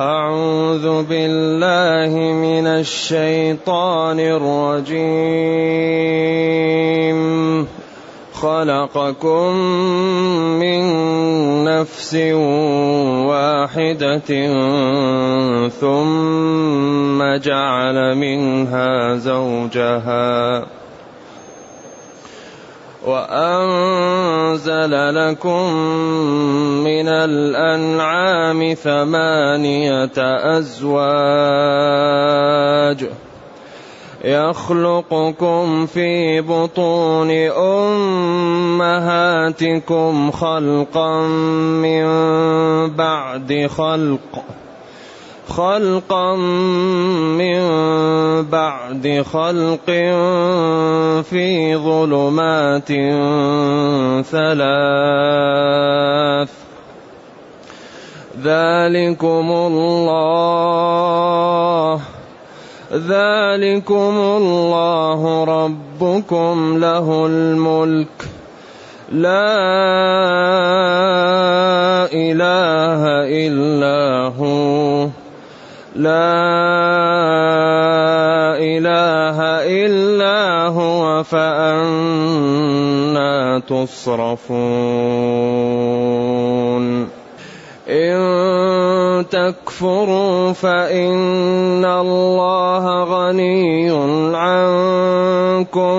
أعوذ بالله من الشيطان الرجيم. خلقكم من نفس واحدة ثم جعل منها زوجها. وأنزل لكم من الأنعام ثمانية أزواج يخلقكم في بطون أمهاتكم خلقا من بعد خلق خلقا من بعد خلق في ظلمات ثلاث. ذلكم الله. ذلكم الله ربكم له الملك. لا إله إلا هو. لا إله إلا هو فأنا تصرفون. إن تكفروا فإن الله غني عنكم.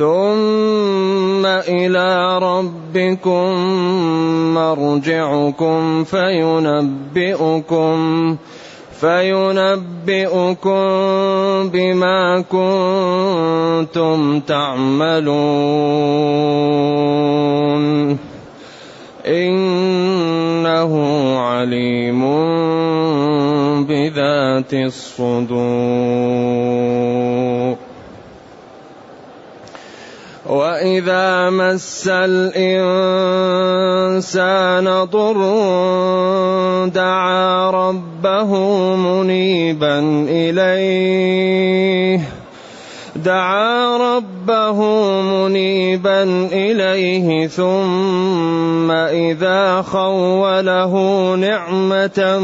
ثم إلى ربكم مرجعكم فينبئكم فينبئكم بما كنتم تعملون إنه عليم بذات الصدور واذا مس الانسان ضر دعا ربه منيبا اليه دعا ربه منيبا اليه ثم اذا خوله نعمه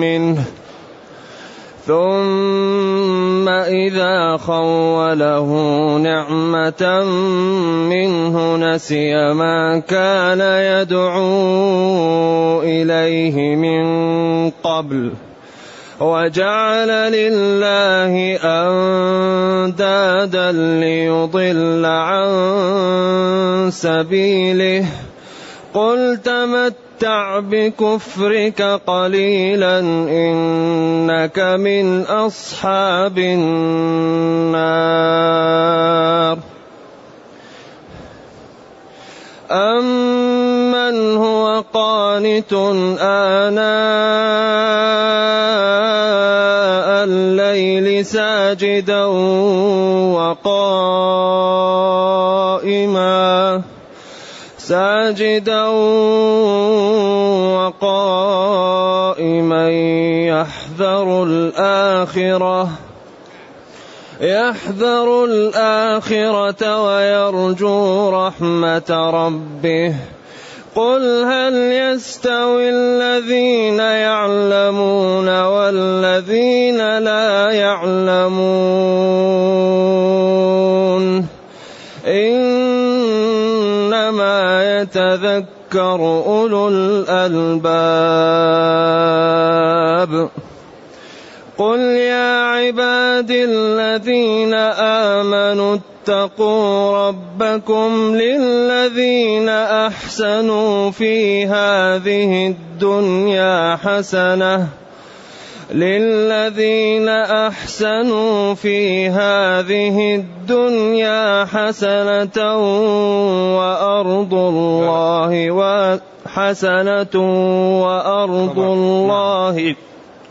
منه ثم إذا خوله نعمة منه نسي ما كان يدعو إليه من قبل وجعل لله أندادا ليضل عن سبيله قل تمتع بكفرك قليلا إنك من أصحاب النار. أمن هو قانت آناء الليل ساجدا وقائما ساجدا وقائما يحذر الآخرة يحذر الآخرة ويرجو رحمة ربه. قل هل يستوي الذين يعلمون والذين لا يعلمون؟ إنما يتذكر أولو الألباب. قل يا عباد الذين آمنوا اتقوا ربكم للذين أحسنوا في هذه الدنيا حسنة. للذين أحسنوا في هذه الدنيا حسنة وأرض الله حسنة وأرض الله.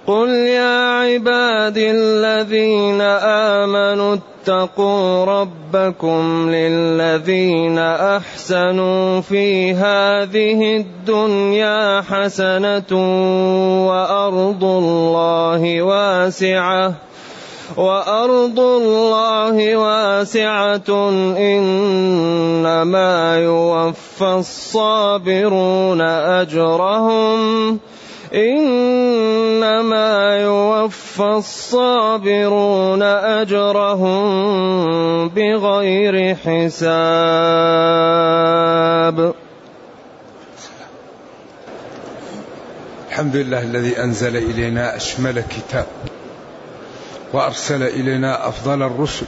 قل يا عبادي الذين آمنوا اتقوا ربكم للذين أحسنوا في هذه الدنيا حسنة وأرض الله واسعة وأرض الله واسعة إنما يوفى الصابرون أجرهم إنما يوفى الصابرون أجرهم بغير حساب. الحمد لله الذي أنزل إلينا أشمل كتاب وأرسل إلينا أفضل الرسل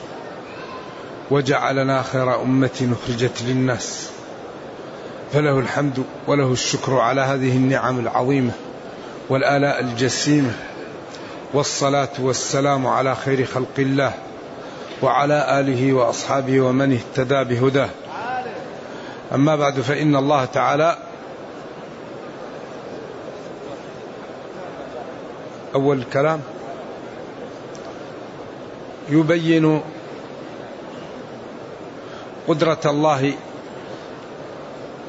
وجعلنا خير أمة أخرجت للناس. فله الحمد وله الشكر على هذه النعم العظيمة. والآلاء الجسيمة والصلاة والسلام على خير خلق الله وعلى آله وأصحابه ومن اهتدى بهداه. أما بعد فإن الله تعالى أول الكلام يبين قدرة الله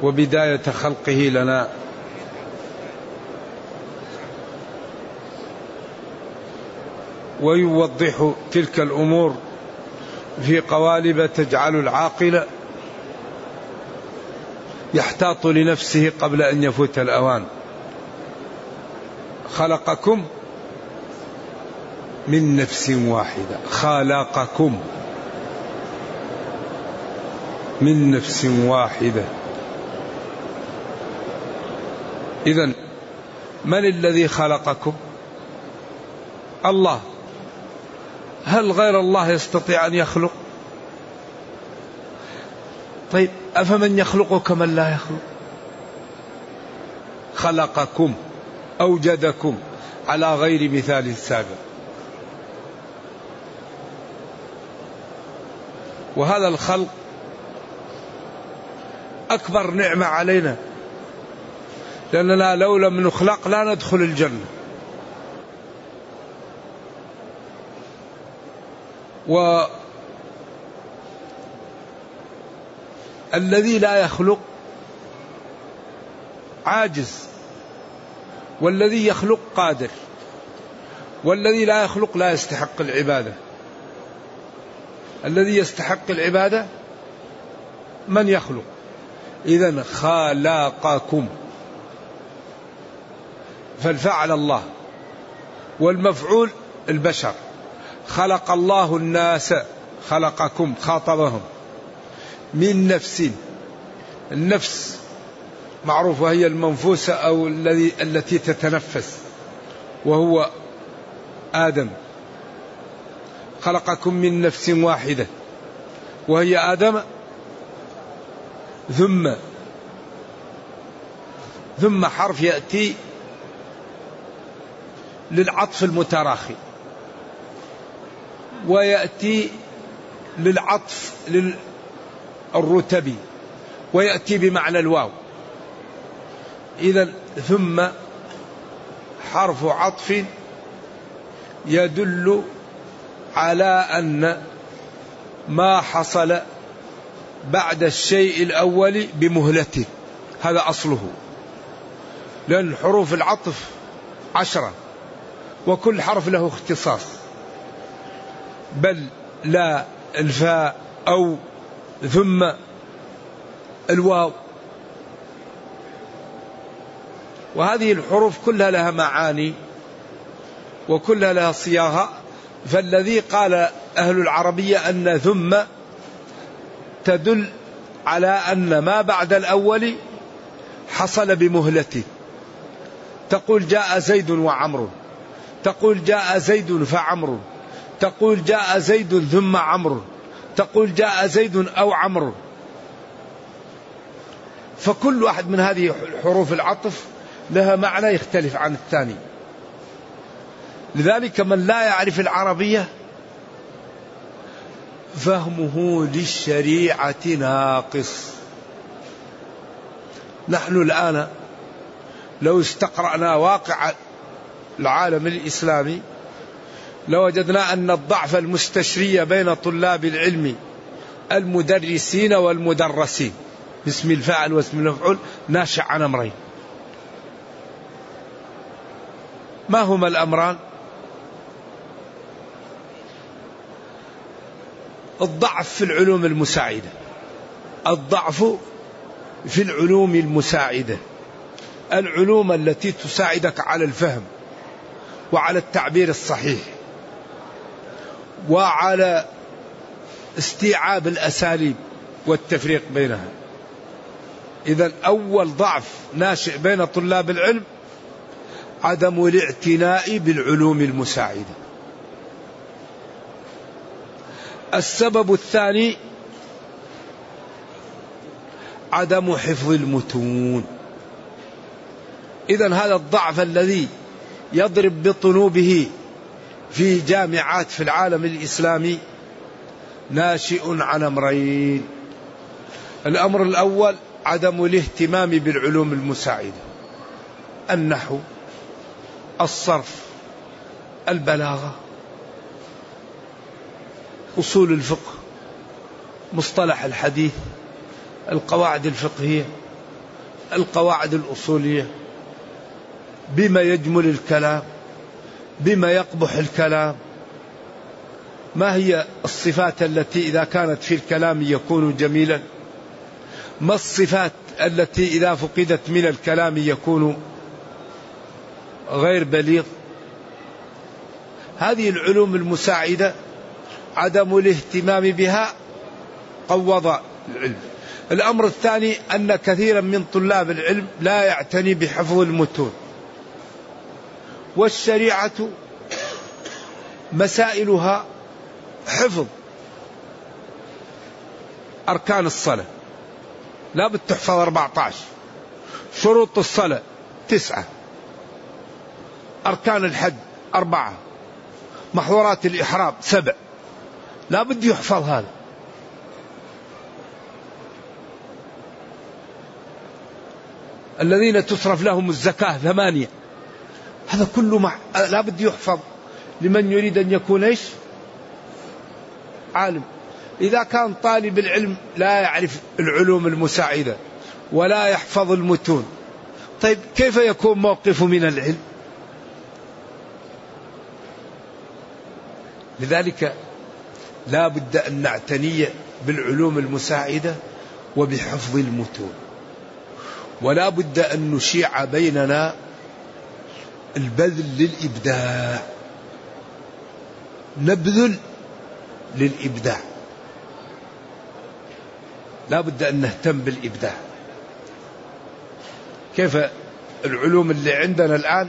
وبداية خلقه لنا. ويوضح تلك الأمور في قوالب تجعل العاقل يحتاط لنفسه قبل أن يفوت الأوان. خلقكم من نفس واحدة. خلقكم من نفس واحدة. اذا من الذي خلقكم؟ الله. هل غير الله يستطيع أن يخلق؟ طيب أفمن يخلق كمن لا يخلق؟ خلقكم أوجدكم على غير مثال سابق. وهذا الخلق أكبر نعمة علينا. لأننا لو لم نخلق لا ندخل الجنة. و الذي لا يخلق عاجز والذي يخلق قادر والذي لا يخلق لا يستحق العبادة. الذي يستحق العبادة من يخلق؟ اذا خلقكم. فالفعل الله والمفعول البشر. خلق الله الناس خلقكم خاطبهم من نفس. النفس معروف وهي المنفوسة أو الذي التي تتنفس وهو آدم. خلقكم من نفس واحدة وهي آدم. ثم ثم حرف يأتي للعطف المتراخي. ويأتي للعطف للرتبي ويأتي بمعنى الواو. إذا ثم حرف عطف يدل على أن ما حصل بعد الشيء الأول بمهلته. هذا أصله. لأن حروف العطف عشرة وكل حرف له اختصاص. بل لا الفاء أو ثم الواو. وهذه الحروف كلها لها معاني وكلها لها صياغة. فالذي قال أهل العربية أن ثم تدل على أن ما بعد الأول حصل بمهلته. تقول جاء زيد وعمر تقول جاء زيد فعمر. تقول جاء زيد ثم عمرو. تقول جاء زيد أو عمرو. فكل واحد من هذه حروف العطف لها معنى يختلف عن الثاني. لذلك من لا يعرف العربية فهمه للشريعة ناقص. نحن الآن لو استقرأنا واقع العالم الإسلامي لوجدنا أن الضعف المستشري بين طلاب العلم المدرسين والمدرسين. باسم الفاعل واسم المفعول ناشئ عن أمرين. ما هما الأمران؟ الضعف في العلوم المساعدة. الضعف في العلوم المساعدة. العلوم التي تساعدك على الفهم وعلى التعبير الصحيح. وعلى استيعاب الأساليب والتفريق بينها. إذا أول ضعف ناشئ بين طلاب العلم عدم الاعتناء بالعلوم المساعدة. السبب الثاني عدم حفظ المتون. إذا هذا الضعف الذي يضرب بطنوبه في جامعات في العالم الإسلامي ناشئ عن أمرين. الأمر الأول عدم الاهتمام بالعلوم المساعدة. النحو الصرف البلاغة أصول الفقه مصطلح الحديث القواعد الفقهية القواعد الأصولية بما يجمل الكلام. بما يقبح الكلام. ما هي الصفات التي إذا كانت في الكلام يكون جميلا؟ ما الصفات التي إذا فقدت من الكلام يكون غير بليغ؟ هذه العلوم المساعدة عدم الاهتمام بها قوض العلم. الأمر الثاني أن كثيرا من طلاب العلم لا يعتني بحفظ المتون. والشريعة مسائلها حفظ أركان الصلاة. لا بد تحفظ 14 شروط الصلاة تسعة. أركان الحج أربعة. محظورات الإحرام سبع. لا بد يحفظ هذا. الذين تصرف لهم الزكاة ثمانية. هذا كله مع... لا بد يحفظ لمن يريد أن يكون إيش؟ عالم. إذا كان طالب العلم لا يعرف العلوم المساعدة ولا يحفظ المتون. طيب كيف يكون موقفه من العلم؟ لذلك لا بد أن نعتني بالعلوم المساعدة وبحفظ المتون. ولا بد أن نشيع بيننا البذل للإبداع. نبذل للإبداع. لا بد أن نهتم بالإبداع. كيف العلوم اللي عندنا الآن؟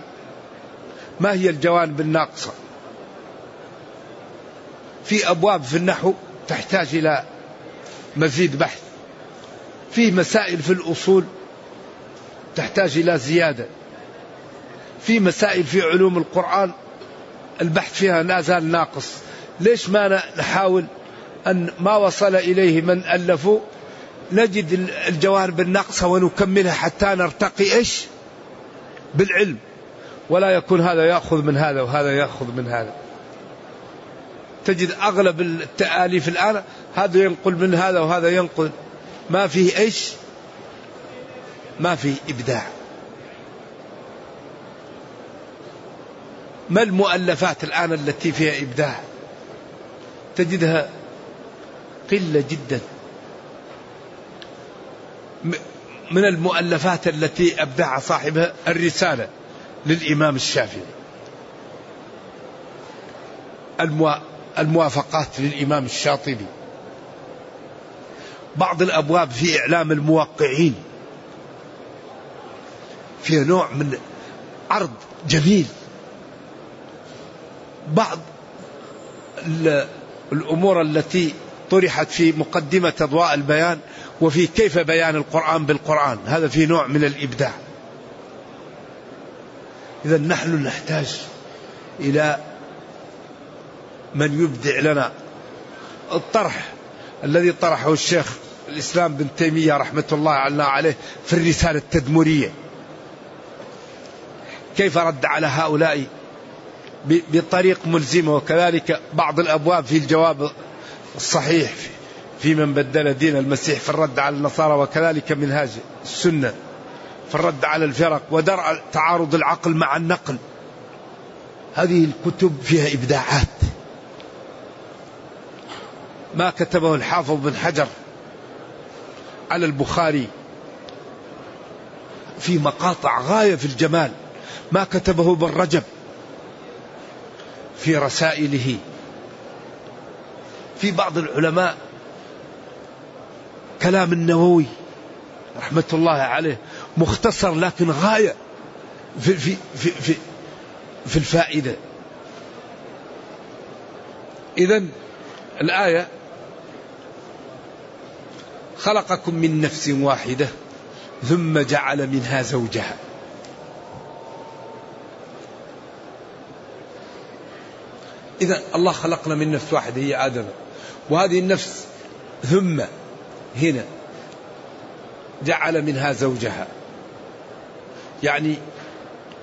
ما هي الجوانب الناقصة؟ في أبواب في النحو تحتاج إلى مزيد بحث. في مسائل في الأصول تحتاج إلى زيادة. في مسائل في علوم القرآن البحث فيها لا زال ناقص. ليش ما نحاول أن ما وصل إليه من ألفوا نجد الجوانب الناقصة ونكملها حتى نرتقي إيش؟ بالعلم. ولا يكون هذا يأخذ من هذا وهذا يأخذ من هذا. تجد أغلب التآليف الآن هذا ينقل من هذا وهذا ينقل. ما فيه إيش؟ ما فيه إبداع. ما المؤلفات الآن التي فيها إبداع؟ تجدها قلة جدا. من المؤلفات التي أبدع صاحبها الرسالة للإمام الشافعي. الموافقات للإمام الشاطبي. بعض الأبواب في إعلام الموقعين. فيها نوع من عرض جميل. بعض الأمور التي طرحت في مقدمة أضواء البيان وفي كيف بيان القرآن بالقرآن. هذا في نوع من الإبداع. إذا نحن نحتاج إلى من يبدع لنا. الطرح الذي طرحه الشيخ الإسلام بن تيمية رحمة الله عليه في الرسالة التدمرية. كيف رد على هؤلاء بطريق ملزمة وكذلك بعض الأبواب في الجواب الصحيح في من بدل دين المسيح في الرد على النصارى وكذلك منهاج السنة في الرد على الفرق ودرء تعارض العقل مع النقل. هذه الكتب فيها إبداعات. ما كتبه الحافظ بن حجر على البخاري في مقاطع غاية في الجمال ما كتبه ابن رجب. في رسائله. في بعض العلماء كلام النووي رحمة الله عليه مختصر لكن غاية في, في, في, في, في الفائدة. إذا الآية خلقكم من نفس واحدة ثم جعل منها زوجها. إذا الله خلقنا من نفس واحدة هي آدم. وهذه النفس ثم هنا جعل منها زوجها. يعني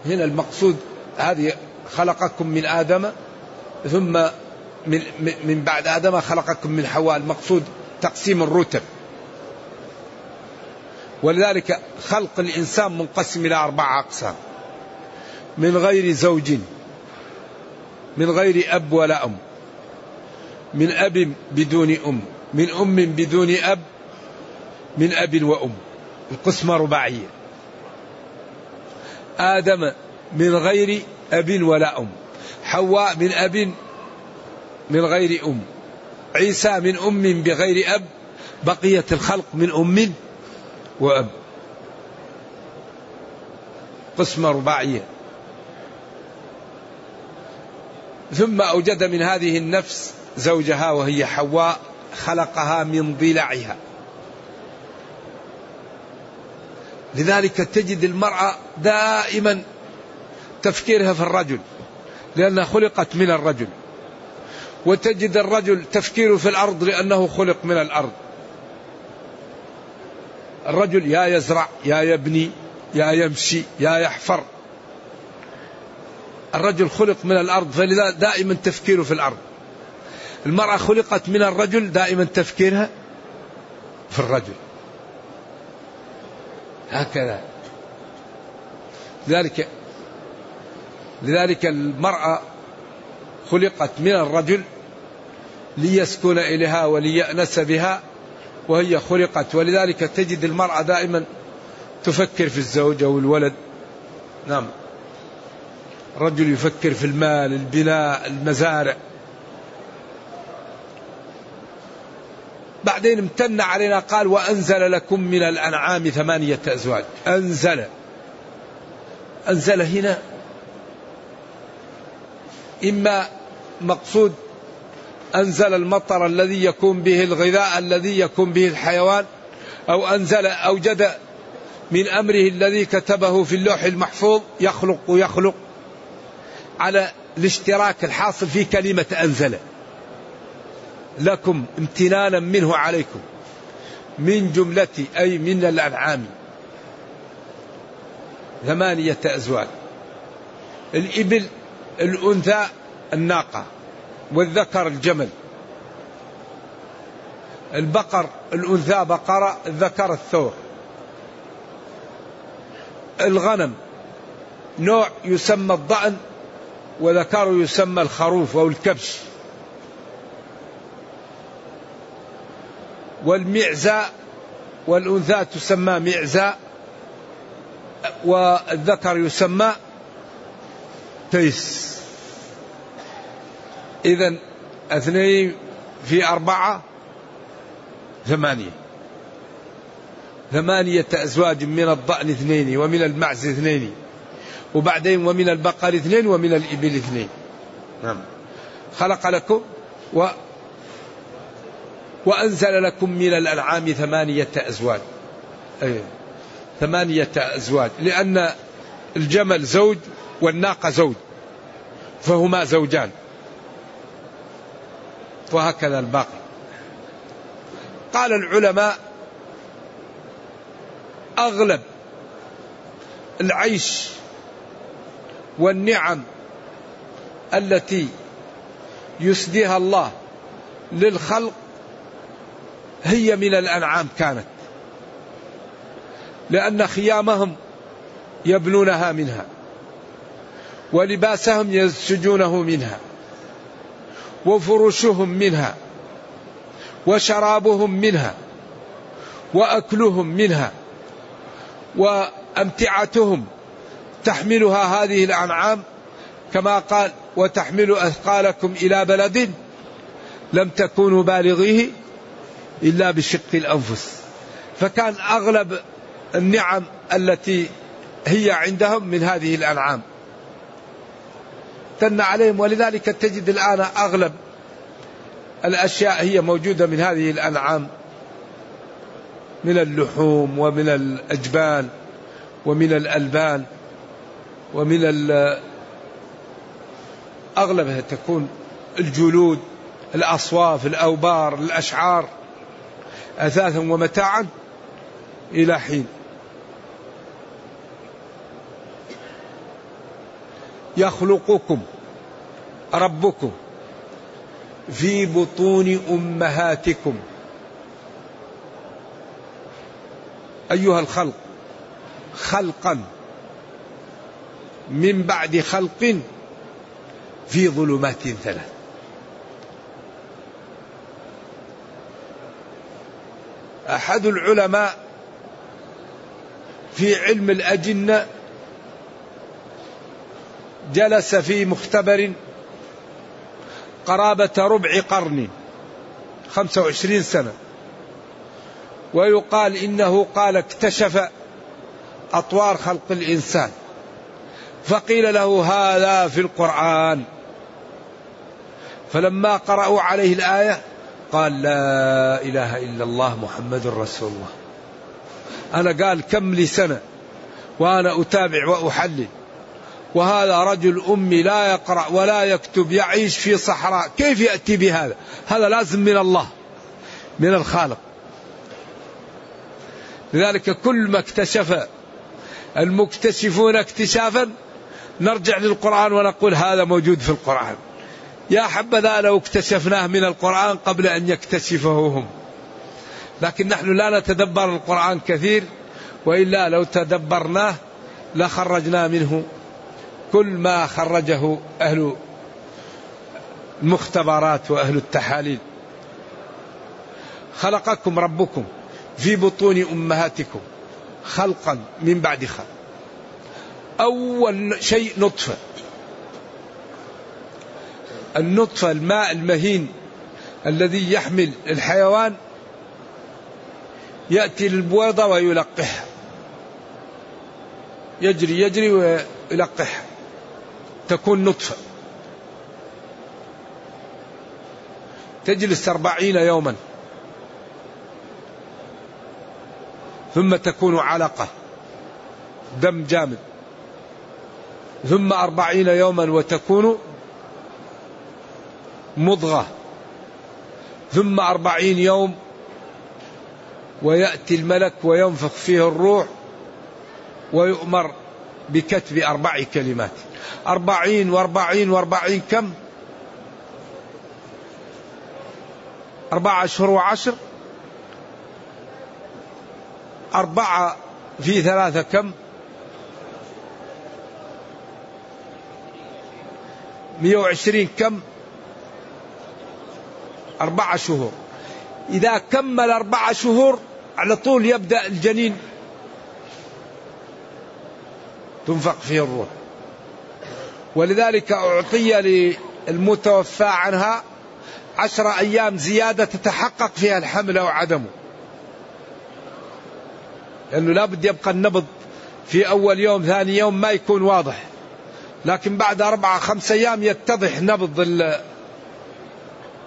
هنا المقصود هذه خلقكم من آدم ثم من, من بعد آدم خلقكم من حواء. المقصود تقسيم الرتب. ولذلك خلق الإنسان منقسم إلى أربعة أقسام. من غير زوج من غير أب ولا أم. من أب بدون أم. من أم بدون أب من أب وأم. القسمة رباعية. آدم من غير أب ولا أم. حواء من أب من غير أم. عيسى من أم بغير أب. بقية الخلق من أم وأب. قسمة رباعية. ثم أوجد من هذه النفس زوجها وهي حواء خلقها من ضلعها. لذلك تجد المرأة دائما تفكيرها في الرجل لأنها خلقت من الرجل. وتجد الرجل تفكيره في الأرض لأنه خلق من الأرض. الرجل يا يزرع يا يبني يا يمشي يا يحفر. الرجل خلق من الأرض فلذا دائما تفكيره في الأرض. المرأة خلقت من الرجل دائما تفكيرها في الرجل. هكذا. لذلك لذلك المرأة خلقت من الرجل ليسكن إليها وليأنس بها وهي خلقت. ولذلك تجد المرأة دائما تفكر في الزوج أو الولد. نعم. رجل يفكر في المال البناء المزارع. بعدين امتن علينا قال وأنزل لكم من الأنعام ثمانية أزواج. أنزل. أنزل هنا. إما مقصود أنزل المطر الذي يكون به الغذاء الذي يكون به الحيوان أو أنزل أوجد من أمره الذي كتبه في اللوح المحفوظ يخلق ويخلق. على الاشتراك الحاصل في كلمة أنزل. لكم امتنانا منه عليكم. من جملة أي من الأنعام. ثمانية أزواج. الإبل الأنثى الناقة. والذكر الجمل. البقر الأنثى بقرة الذكر الثور. الغنم. نوع يسمى الضأن. وذكر يسمى الخروف أو الكبش. والمعزاء والأنثى تسمى معزاء والذكر يسمى تيس. إذا اثنين في أربعة ثمانية. ثمانية أزواج من الضأن اثنين ومن المعز اثنين. وبعدين ومن البقر اثنين ومن الإبل اثنين. نعم. خلق لكم و وأنزل لكم من الأنعام ثمانية أزواج. أي ثمانية أزواج. لأن الجمل زوج والناقة زوج. فهما زوجان. وهكذا الباقي. قال العلماء أغلب العيش والنعم التي يسديها الله للخلق هي من الأنعام كانت. لأن خيامهم يبنونها منها ولباسهم يسجونه منها وفرشهم منها وشرابهم منها وأكلهم منها وأمتعتهم تحملها هذه الأنعام كما قال وتحمل أثقالكم إلى بلد لم تكونوا بالغيه إلا بشق الأنفس. فكان أغلب النعم التي هي عندهم من هذه الأنعام. تن عليهم ولذلك تجد الآن أغلب الأشياء هي موجودة من هذه الأنعام. من اللحوم ومن الاجبان ومن الألبان. ومن أغلبها تكون الجلود الأصواف الأوبار الأشعار اثاثا ومتاعا إلى حين. يخلقكم ربكم في بطون أمهاتكم. أيها الخلق خلقا. من بعد خلق في ظلمات ثلاث. أحد العلماء في علم الأجنة جلس في مختبر قرابة ربع قرن خمسة وعشرين سنة ويقال إنه قال اكتشف أطوار خلق الإنسان. فقيل له هذا في القرآن. فلما قرأوا عليه الآية قال لا إله إلا الله محمد رسول الله. أنا قال كم لي سنة وأنا أتابع وأحلل. وهذا رجل أمي لا يقرأ ولا يكتب يعيش في صحراء. كيف يأتي بهذا؟ هذا لازم من الله من الخالق. لذلك كل ما اكتشف المكتشفون اكتشافا نرجع للقرآن ونقول هذا موجود في القرآن. يا حبذا لو اكتشفناه من القرآن قبل أن يكتشفه هم. لكن نحن لا نتدبر القرآن كثير وإلا لو تدبرناه لخرجنا منه. كل ما خرجه أهل المختبرات وأهل التحاليل. خلقكم ربكم في بطون أمهاتكم خلقا من بعد خلق. أول شيء نطفة. النطفة الماء المهين الذي يحمل الحيوان يأتي للبويضة ويلقحها. يجري يجري ويلقحها. تكون نطفة. تجلس أربعين يوما. ثم تكون علقة. دم جامد. ثم أربعين يوما وتكون مضغة. ثم أربعين يوم ويأتي الملك وينفخ فيه الروح ويؤمر بكتب أربع كلمات. أربعين وأربعين وأربعين كم؟ أربعة أشهر وعشر. أربعة في ثلاثة كم؟ مئة وعشرين كم؟ أربعة شهور. إذا كمل أربعة شهور على طول يبدأ الجنين. تنفق فيه الروح. ولذلك أعطي للمتوفى عنها عشر أيام زيادة تتحقق فيها الحمل أو عدمه لأنه لابد يبقى النبض في أول يوم ثاني يوم ما يكون واضح. لكن بعد أربعة خمسة أيام يتضح نبض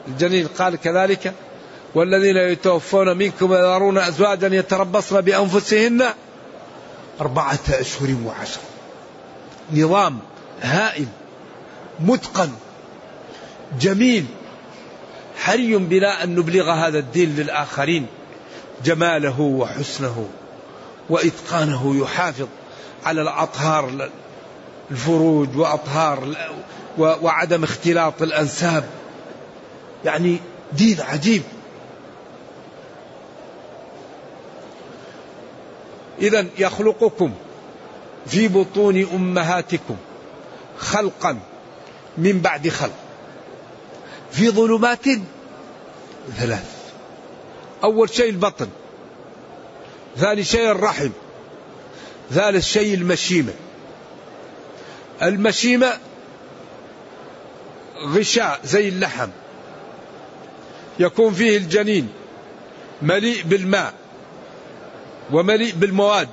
الجنين. قال كذلك والذين يتوفون منكم ويذرون أزواجا يتربصن بأنفسهن أربعة أشهر وعشر. نظام هائل متقن جميل حري بنا أن نبلغ هذا الدين للآخرين. جماله وحسنه وإتقانه يحافظ على الأطهار الفروج وأطهار وعدم اختلاط الأنساب. يعني دين عجيب. إذا يخلقكم في بطون أمهاتكم خلقا من بعد خلق. في ظلمات ثلاث. أول شيء البطن. ثاني شيء الرحم. ثالث شيء المشيمة. المشيمة غشاء زي اللحم. يكون فيه الجنين مليء بالماء ومليء بالمواد.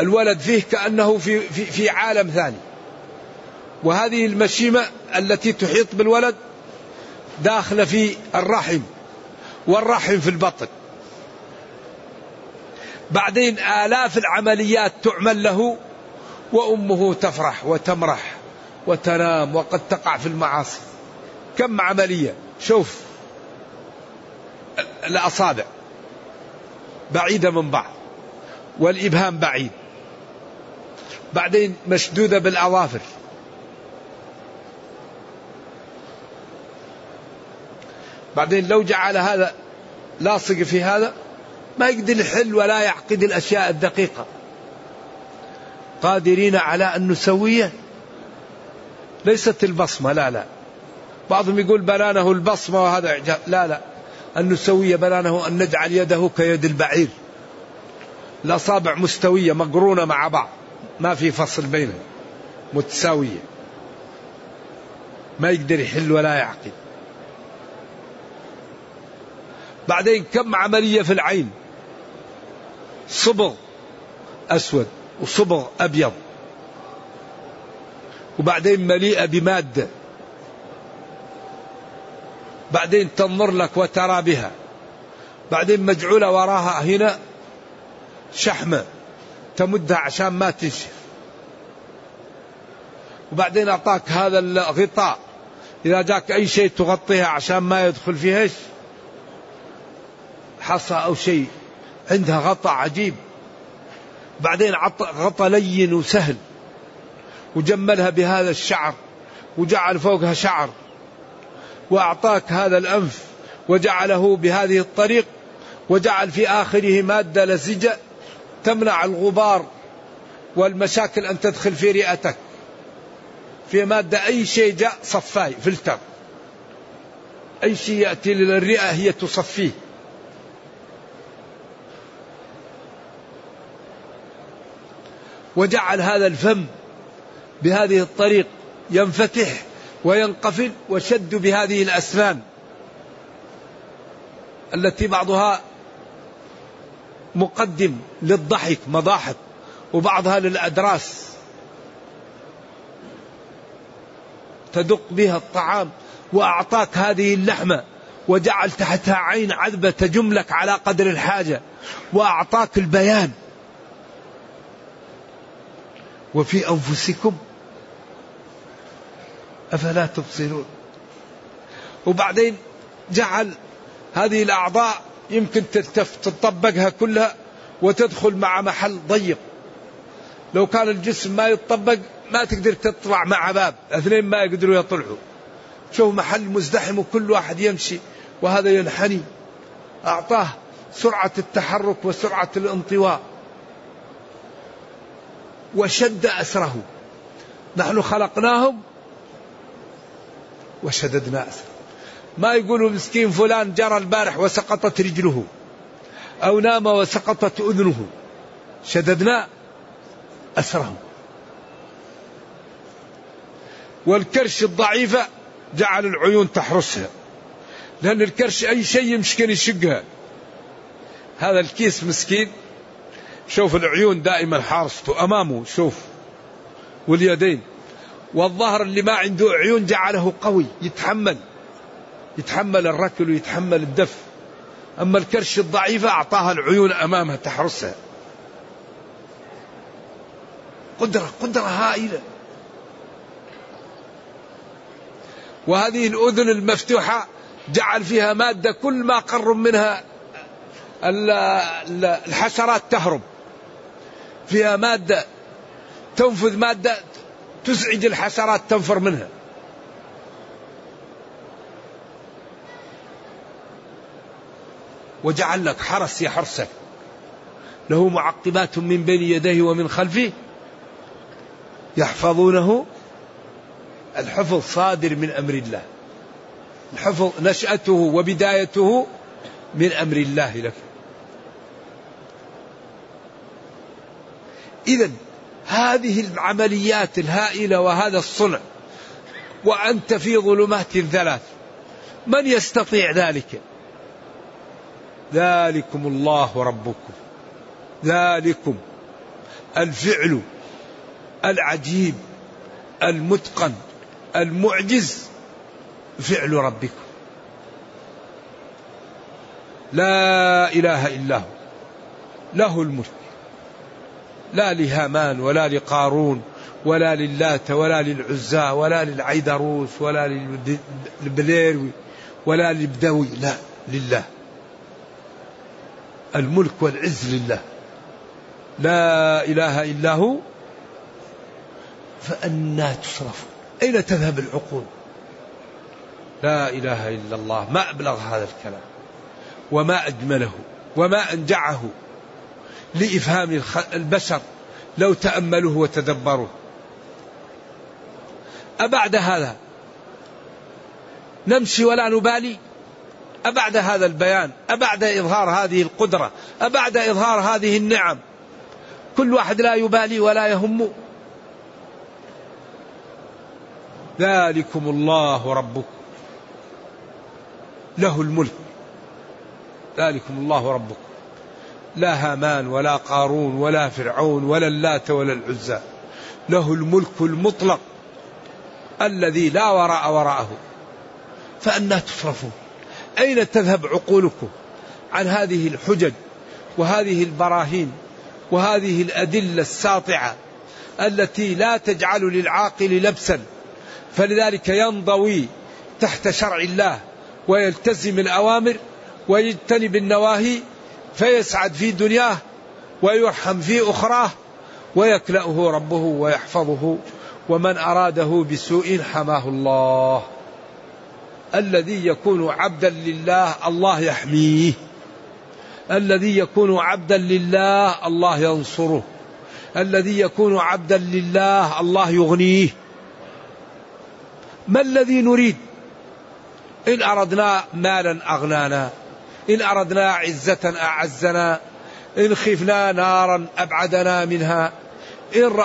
الولد فيه كأنه في, في, في عالم ثاني. وهذه المشيمة التي تحيط بالولد داخلة في الرحم والرحم في البطن. بعدين آلاف العمليات تعمل له وأمه تفرح وتمرح وتنام وقد تقع في المعاصي. كم عملية؟ شوف الأصابع بعيدة من بعض. والإبهام بعيد. بعدين مشدودة بالأظافر. بعدين لو جعل هذا لاصق في هذا ما يقدر يحل ولا يعقد الأشياء الدقيقة. قادرين على أن نسويه؟ ليست البصمة لا لا. بعضهم يقول بنانه البصمة وهذا إعجاب لا لا. أن نسوي بنانه أن نجعل يده كيد البعير. الأصابع مستوية مقرونة مع بعض. ما في فصل بينهم. متساوية. ما يقدر يحل ولا يعقد. بعدين كم عملية في العين؟ صبغ أسود. وصبغ أبيض. وبعدين مليئة بمادة. بعدين تنظر لك وترى بها. بعدين مجعولة وراها هنا شحمة تمدها عشان ما تنشف. وبعدين أعطاك هذا الغطاء. إذا جاك أي شيء تغطيها عشان ما يدخل فيها حصى أو شيء. عندها غطاء عجيب. بعدين غطى لين وسهل وجملها بهذا الشعر وجعل فوقها شعر وأعطاك هذا الأنف وجعله بهذه الطريق وجعل في آخره مادة لزجة تمنع الغبار والمشاكل أن تدخل في رئتك. في مادة أي شيء جاء صفاي فلتر. أي شيء يأتي للرئة هي تصفيه. وجعل هذا الفم بهذه الطريق ينفتح وينقفل وشد بهذه الأسنان التي بعضها مقدم للضحك مضاحك وبعضها للأدراس. تدق بها الطعام وأعطاك هذه اللحمة وجعل تحتها عين عذبة تجملك على قدر الحاجة وأعطاك البيان. وفي أنفسكم أفلا تبصرون. وبعدين جعل هذه الأعضاء يمكن تطبقها كلها وتدخل مع محل ضيق. لو كان الجسم ما يتطبق ما تقدر تطلع مع باب اثنين ما يقدروا يطلعوا. شوف محل مزدحم وكل واحد يمشي وهذا ينحني. أعطاه سرعة التحرك وسرعة الانطواء. وشد أسره نحن خلقناهم وشددنا أسره ما يقولوا مسكين فلان جرى البارح وسقطت رجله أو نام وسقطت أذنه. شددنا أسره والكرش الضعيفة جعل العيون تحرسها لأن الكرش أي شيء يمكن يشقها. هذا الكيس مسكين. شوف العيون دائما حارسته أمامه شوف. واليدين. والظهر اللي ما عنده عيون جعله قوي يتحمل. يتحمل الركل ويتحمل الدف. أما الكرش الضعيفة أعطاها العيون أمامها تحرسها قدرة قدرة هائلة. وهذه الأذن المفتوحة جعل فيها مادة كل ما قرب منها الحشرات تهرب. فيها مادة تنفذ مادة تزعج الحشرات تنفر منها. وجعل لك حرس يحرسك له معقبات من بين يديه ومن خلفه. يحفظونه. الحفظ صادر من أمر الله. الحفظ نشأته وبدايته من أمر الله لك. اذا هذه العمليات الهائلة وهذا الصنع وأنت في ظلمات ثلاث من يستطيع ذلك؟ ذلكم الله ربكم ذلكم الفعل العجيب المتقن المعجز فعل ربكم. لا إله إلا هو له الملك. لا لهامان ولا لقارون ولا للات ولا للعزى ولا للعيدروس ولا للبليروي ولا للبدوي لا لله. الملك والعز لله. لا إله إلا هو. فأنا تصرفون. أين تذهب العقول؟ لا إله إلا الله. ما أبلغ هذا الكلام. وما أجمله. وما أنجعه. لإفهام البشر لو تأملوه وتدبروه. أبعد هذا؟ نمشي ولا نبالي؟ أبعد هذا البيان؟ أبعد إظهار هذه القدرة؟ أبعد إظهار هذه النعم؟ كل واحد لا يبالي ولا يهم. ذلكم الله ربكم. له الملك. ذلكم الله ربكم. لا هامان ولا قارون ولا فرعون ولا اللات ولا العزى. له الملك المطلق الذي لا وراء وراءه. فأنا تصرفون أين تذهب عقولكم عن هذه الحجج وهذه البراهين وهذه الأدلة الساطعة التي لا تجعل للعاقل لبسا؟ فلذلك ينضوي تحت شرع الله ويلتزم الأوامر ويجتنب النواهي فيسعد في دنياه ويرحم في أخراه ويكلأه ربه ويحفظه ومن أراده بسوء حماه الله. الذي يكون عبدا لله الله يحميه. الذي يكون عبدا لله الله ينصره. الذي يكون عبدا لله الله يغنيه. ما الذي نريد؟ إن أردنا مالا أغنانا. إن أردنا عزة أعزنا إن خفنا نارا أبعدنا منها إن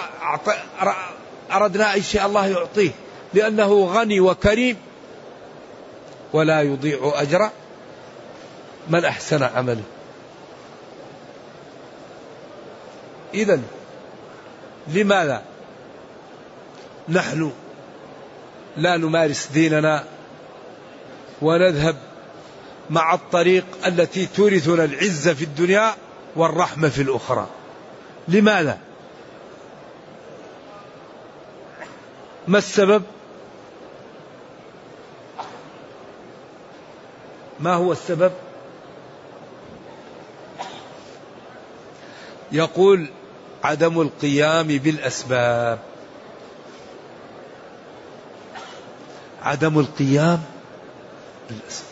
أردنا أي شيء الله يعطيه لأنه غني وكريم ولا يضيع أجر من أحسن عمله. إذا لماذا نحن لا نمارس ديننا ونذهب مع الطريق التي تورثنا العزة في الدنيا والرحمة في الأخرى. لماذا؟ ما السبب؟ ما هو السبب؟ يقول عدم القيام بالأسباب. عدم القيام بالأسباب.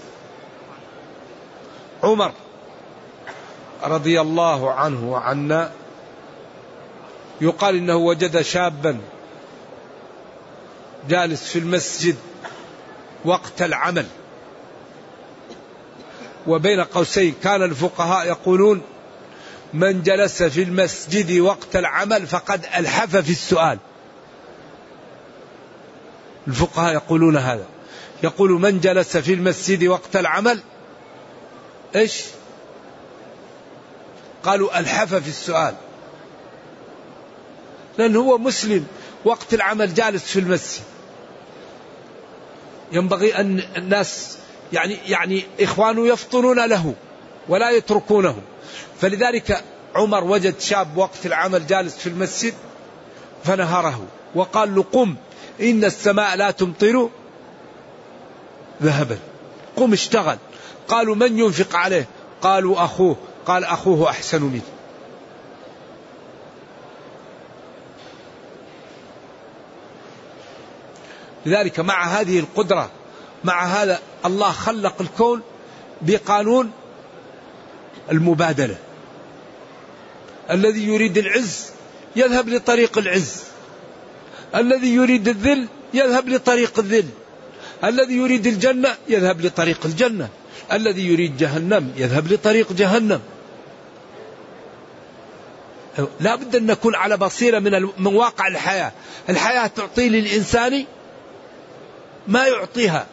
عمر رضي الله عنه وعنا يقال إنه وجد شابا جالس في المسجد وقت العمل. وبين قوسين كان الفقهاء يقولون من جلس في المسجد وقت العمل فقد ألحف في السؤال. الفقهاء يقولون هذا. يقول من جلس في المسجد وقت العمل إيش؟ قالوا الحف في السؤال. لأنه هو مسلم وقت العمل جالس في المسجد. ينبغي أن الناس يعني يعني إخوانه يفطنون له ولا يتركونه. فلذلك عمر وجد شاب وقت العمل جالس في المسجد فنهره وقال له قم إن السماء لا تمطر. ذهبا. قم اشتغل. قالوا من ينفق عليه؟ قالوا أخوه. قال أخوه أحسن منه لذلك مع هذه القدرة مع هذا الله خلق الكون بقانون المبادلة. الذي يريد العز يذهب لطريق العز. الذي يريد الذل يذهب لطريق الذل. الذي يريد الجنة يذهب لطريق الجنة. الذي يريد جهنم يذهب لطريق جهنم. لا بد أن نكون على بصيرة من, من واقع الحياة. الحياة تعطي للإنسان ما يعطيها.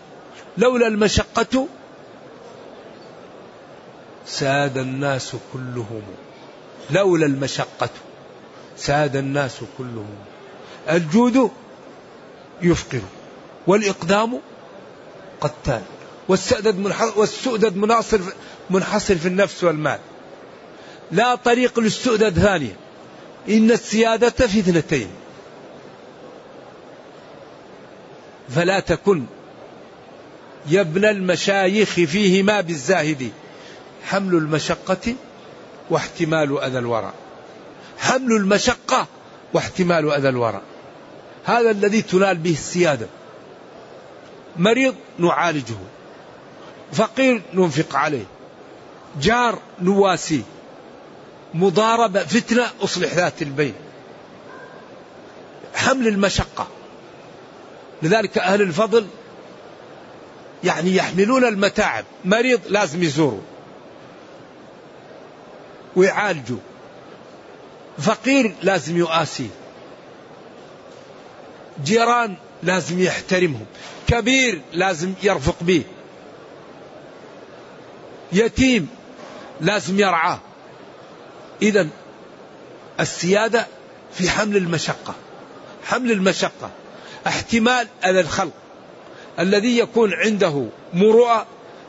لولا المشقة ساد الناس كلهم. لولا المشقة ساد الناس كلهم. الجود يفقر والإقدام قتال. والسؤدد والسؤدد مناصر منحصر في النفس والمال. لا طريق للسؤدد ثانية إن السيادة في اثنتين. فلا تكن يا ابن المشايخ فيهما بالزاهد. حمل المشقة واحتمال أذى الورى. حمل المشقة واحتمال أذى الورى. هذا الذي تنال به السيادة. مريض نعالجه. فقير ننفق عليه. جار نواسيه مضاربة فتنة أصلح ذات البين. حمل المشقة. لذلك أهل الفضل يعني يحملون المتاعب. مريض لازم يزوروا ويعالجوا فقير لازم يؤاسيه. جيران لازم يحترمهم. كبير لازم يرفق به. يتيم لازم يرعاه. إذا السيادة في حمل المشقة. حمل المشقة. احتمال أذى الخلق. الذي يكون عنده مروءة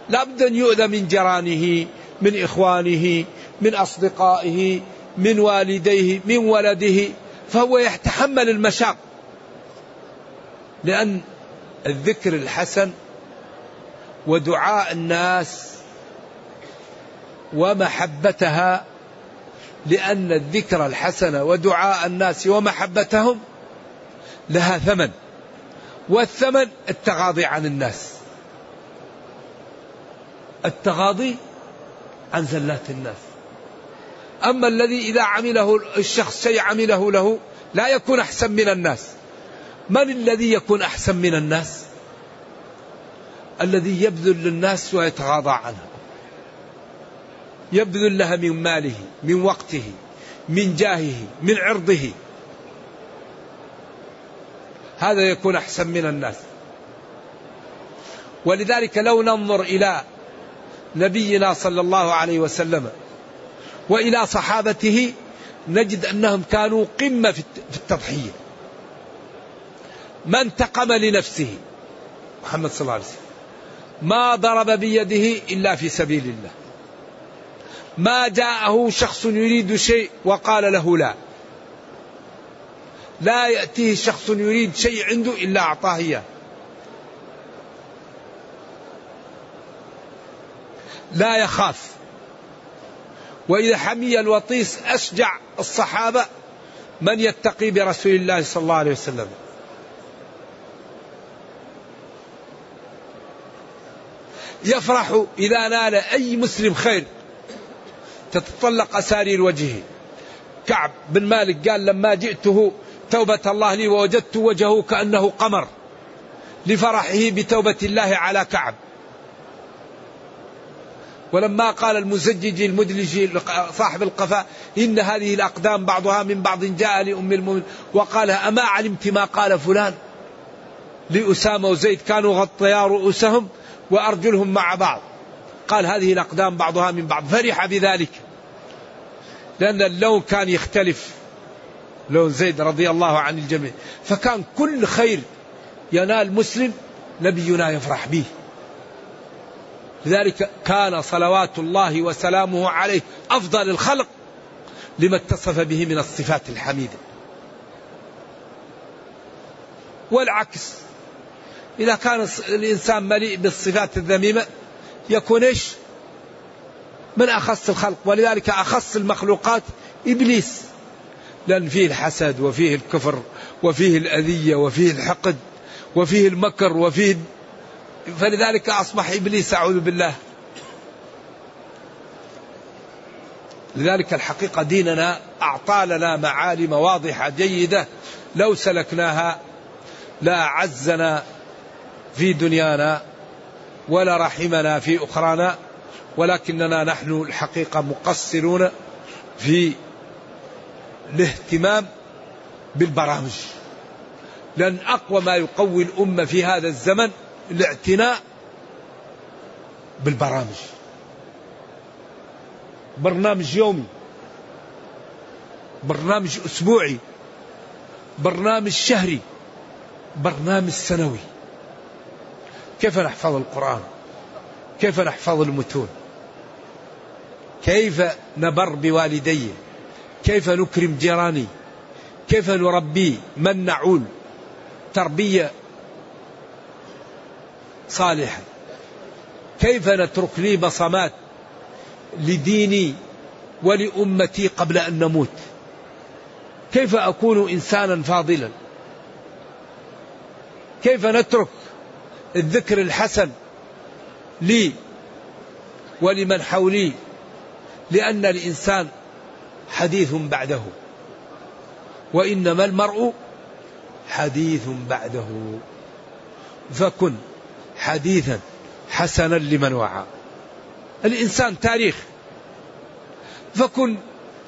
لابد أن يؤذى من جيرانه من إخوانه من أصدقائه من والديه من ولده. فهو يتحمل المشاق. لأن الذكر الحسن ودعاء الناس ومحبتها لأن الذكر الحسن ودعاء الناس ومحبتهم لها ثمن والثمن التغاضي عن الناس. التغاضي عن زلات الناس. أما الذي إذا عمله الشخص شيء عمله له لا يكون أحسن من الناس. من الذي يكون أحسن من الناس؟ الذي يبذل للناس ويتغاضى عنها يبذل لها من ماله من وقته من جاهه من عرضه. هذا يكون أحسن من الناس. ولذلك لو ننظر إلى نبينا صلى الله عليه وسلم وإلى صحابته نجد أنهم كانوا قمة في التضحية. ما انتقم لنفسه محمد صلى الله عليه وسلم. ما ضرب بيده إلا في سبيل الله. ما جاءه شخص يريد شيء وقال له لا. لا يأتيه شخص يريد شيء عنده إلا أعطاه إياه. لا يخاف. وإذا حمي الوطيس أشجع الصحابة من يتقي برسول الله صلى الله عليه وسلم. يفرح إذا نال أي مسلم خير. تتطلق أسارير وجهه كعب بن مالك قال لما جئته توبة الله لي ووجدت وجهه كأنه قمر لفرحه بتوبة الله على كعب. ولما قال المزجج المدلج صاحب القفاء إن هذه الأقدام بعضها من بعض جاء لأم المؤمن وقال أما علمت ما قال فلان. لأسامة وزيد كانوا غطيا رؤوسهم وأرجلهم مع بعض. قال هذه الأقدام بعضها من بعض. فرح بذلك. لأن اللون كان يختلف. لون زيد رضي الله عن الجميع. فكان كل خير ينال مسلم نبينا يفرح به. لذلك كان صلوات الله وسلامه عليه أفضل الخلق لما اتصف به من الصفات الحميدة. والعكس إذا كان الإنسان مليء بالصفات الذميمة يكون إيش؟ من أخص الخلق ولذلك أخص المخلوقات إبليس. لأن فيه الحسد وفيه الكفر وفيه الأذية وفيه الحقد وفيه المكر وفيه فلذلك أصبح إبليس أعوذ بالله. لذلك الحقيقة ديننا أعطى لنا معالم واضحة جيدة لو سلكناها لا عزنا في دنيانا ولا رحمنا في أخرانا. ولكننا نحن الحقيقة مقصرون في الاهتمام بالبرامج. لأن أقوى ما يقوي الأمة في هذا الزمن الاعتناء بالبرامج. برنامج يومي برنامج أسبوعي برنامج شهري برنامج سنوي. كيف نحفظ القرآن؟ كيف نحفظ المتون؟ كيف نبر بوالدي؟ كيف نكرم جيراني؟ كيف نربي من نعول؟ تربية صالحة. كيف نترك لي بصمات لديني ولأمتي قبل أن نموت؟ كيف أكون إنسانا فاضلا؟ كيف نترك الذكر الحسن لي ولمن حولي لأن الإنسان حديث بعده وإنما المرء حديث بعده. فكن حديثا حسنا لمن وعى. الإنسان تاريخ فكن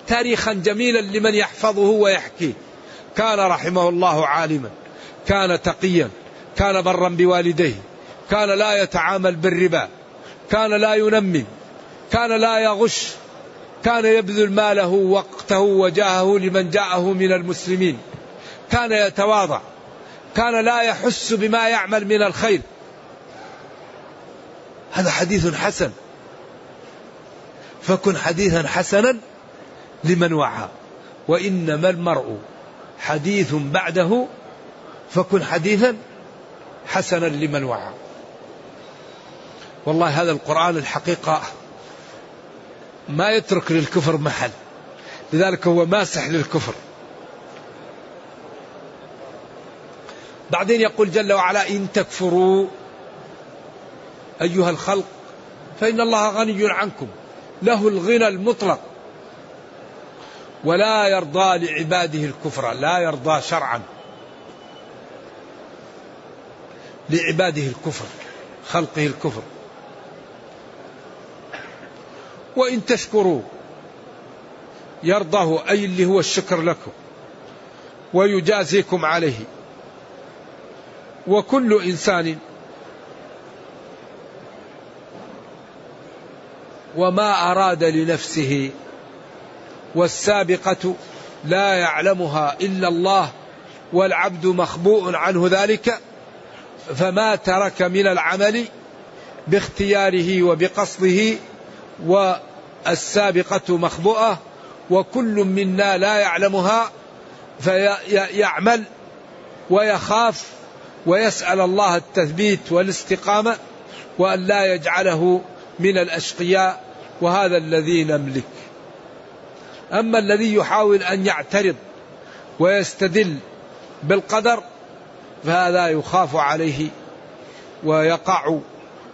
تاريخا جميلا لمن يحفظه ويحكيه كان رحمه الله عالما كان تقيا كان برا بوالديه كان لا يتعامل بالربا كان لا ينمي كان لا يغش. كان يبذل ماله وقته وجاهه لمن جاءه من المسلمين. كان يتواضع. كان لا يحس بما يعمل من الخير. هذا حديث حسن. فكن حديثا حسنا لمن وعى. وإنما المرء حديث بعده فكن حديثا حسنا لمن وعى. والله هذا القرآن الحقيقة ما يترك للكفر محل. لذلك هو ماسح للكفر. بعدين يقول جل وعلا إن تكفروا أيها الخلق فإن الله غني عنكم. له الغنى المطلق. ولا يرضى لعباده الكفر لا يرضى شرعا لعباده الكفر خلقه الكفر. وإن تشكروا يرضاه أي اللي هو الشكر لكم ويجازيكم عليه. وكل إنسان وما أراد لنفسه والسابقة لا يعلمها إلا الله والعبد مخبوء عنه ذلك فما ترك من العمل باختياره وبقصده والسابقة مخبوءة وكل منا لا يعلمها فيعمل ويخاف ويسأل الله التثبيت والاستقامة وأن لا يجعله من الأشقياء وهذا الذي نملك. أما الذي يحاول أن يعترض ويستدل بالقدر فهذا يخاف عليه ويقع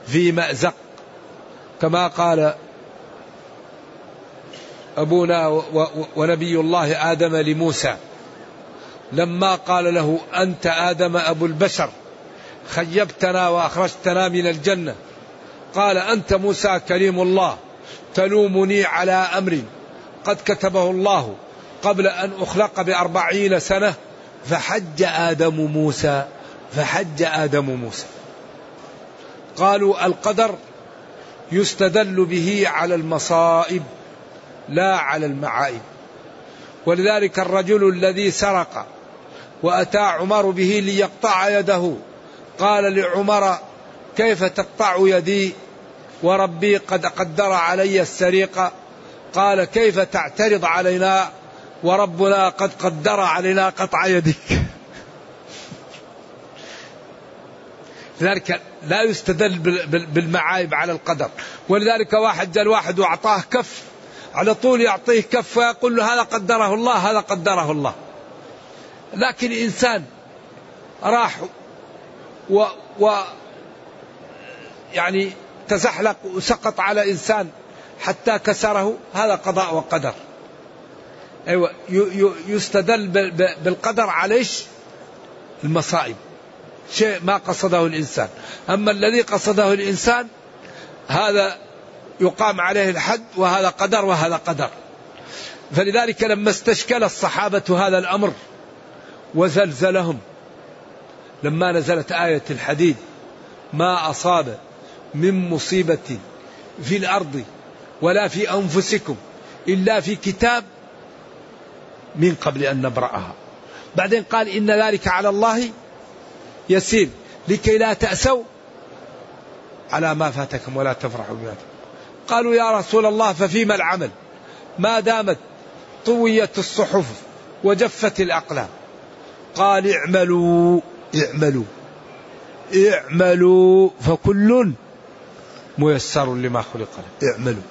في مأزق. كما قال أبونا ونبي الله آدم لموسى. لما قال له أنت آدم أبو البشر خيبتنا وأخرجتنا من الجنة. قال أنت موسى كريم الله تلومني على أمر قد كتبه الله قبل أن أخلق بأربعين سنة فحج آدم موسى فحج آدم موسى. قالوا القدر يستدل به على المصائب لا على المعائب ولذلك الرجل الذي سرق وأتى عمر به ليقطع يده قال لعمر كيف تقطع يدي؟ وربي قد قدر علي السرقة قال كيف تعترض علينا؟ وربنا قد قدر علينا قطع يدك لذلك لا يستدل بالمعايب على القدر. ولذلك واحد جاء واحد وأعطاه كف على طول يعطيه كف ويقول له هذا قدره الله هذا قدره الله. لكن إنسان راح و, و يعني تزحلق وسقط على إنسان حتى كسره هذا قضاء وقدر. أيوة يستدل بالقدر على إيش؟ المصائب. شيء ما قصده الإنسان. أما الذي قصده الإنسان هذا يقام عليه الحد وهذا قدر وهذا قدر. فلذلك لما استشكل الصحابة هذا الأمر وزلزلهم لما نزلت آية الحديد ما أصاب من مصيبة في الأرض ولا في أنفسكم إلا في كتاب من قبل أن نبرأها. بعدين قال إن ذلك على الله يسير لكي لا تأسوا على ما فاتكم ولا تفرحوا بما قالوا يا رسول الله ففيما العمل؟ ما دامت طويت الصحف وجفت الأقلام. قال اعملوا اعملوا اعملوا فكل ميسر لما خلق له اعملوا.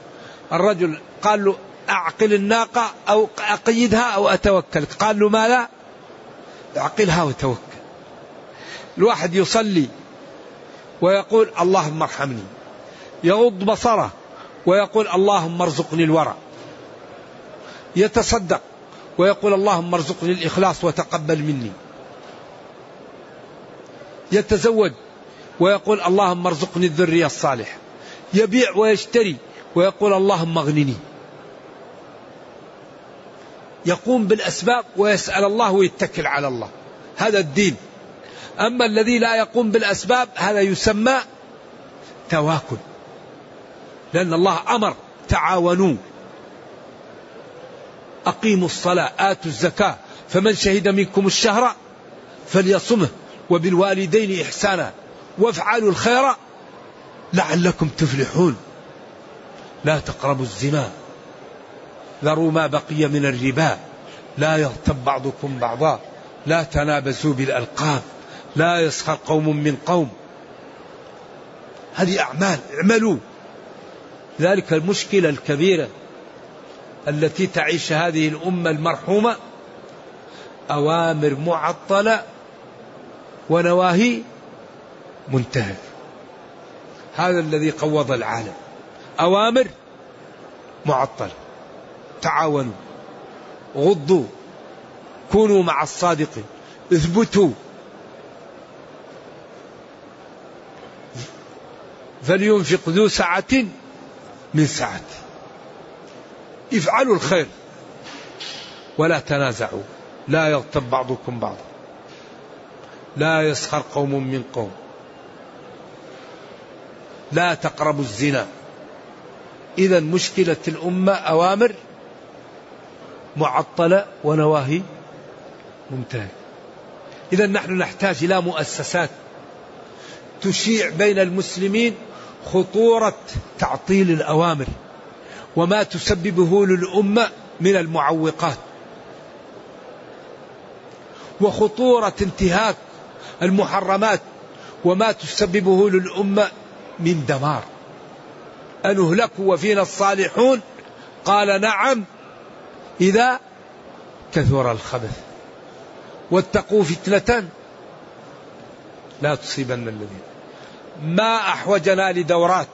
الرجل قال له أعقل الناقة أو أقيدها أو أتوكل. قال له ما لا أعقلها وتوكل. الواحد يصلي ويقول اللهم ارحمني. يغض بصره. ويقول اللهم ارزقني الورع. يتصدق ويقول اللهم ارزقني الإخلاص وتقبل مني. يتزوج ويقول اللهم ارزقني الذرية الصالحة. يبيع ويشتري ويقول اللهم اغنني. يقوم بالأسباب ويسأل الله ويتكل على الله. هذا الدين. أما الذي لا يقوم بالأسباب هذا يسمى تواكل. لأن الله أمر تعاونوا. أقيموا الصلاة آتوا الزكاة فمن شهد منكم الشهر فليصمه وبالوالدين إحسانا وافعلوا الخير لعلكم تفلحون. لا تقربوا الزنا. ذروا ما بقي من الربا. لا يغتب بعضكم بعضا. لا تنابزوا بالألقاب. لا يسخر قوم من قوم. هذه أعمال اعملوا. ذلك المشكلة الكبيرة التي تعيش هذه الأمة المرحومة أوامر معطلة ونواهي منتهى. هذا الذي قوض العالم. أوامر معطلة. تعاونوا. غضوا. كونوا مع الصادقين. اثبتوا. فلينفق ذو سعة من سعته افعلوا الخير. ولا تنازعوا. لا يغتب بعضكم بعضا. لا يسخر قوم من قوم. لا تقربوا الزنا. إذا مشكلة الأمة أوامر معطلة ونواهي ممتازة إذا نحن نحتاج إلى مؤسسات تشيع بين المسلمين خطورة تعطيل الأوامر وما تسببه للأمة من المعوقات. وخطورة انتهاك المحرمات وما تسببه للأمة من دمار. أنهلك وفينا الصالحون؟ قال نعم إذا كثر الخبث. واتقوا فتنة لا تصيبن الذين ما أحوجنا لدورات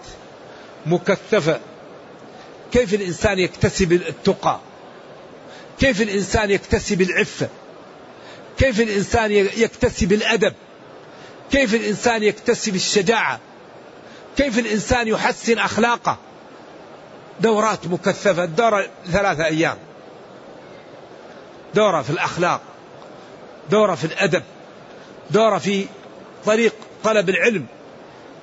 مكثفة. كيف الإنسان يكتسب التقى؟ كيف الإنسان يكتسب العفة؟ كيف الإنسان يكتسب الأدب؟ كيف الإنسان يكتسب الشجاعة؟ كيف الإنسان يحسن أخلاقه؟ دورات مكثفة دورة ثلاثة أيام. دورة في الأخلاق دورة في الأدب دورة في طريق طلب العلم.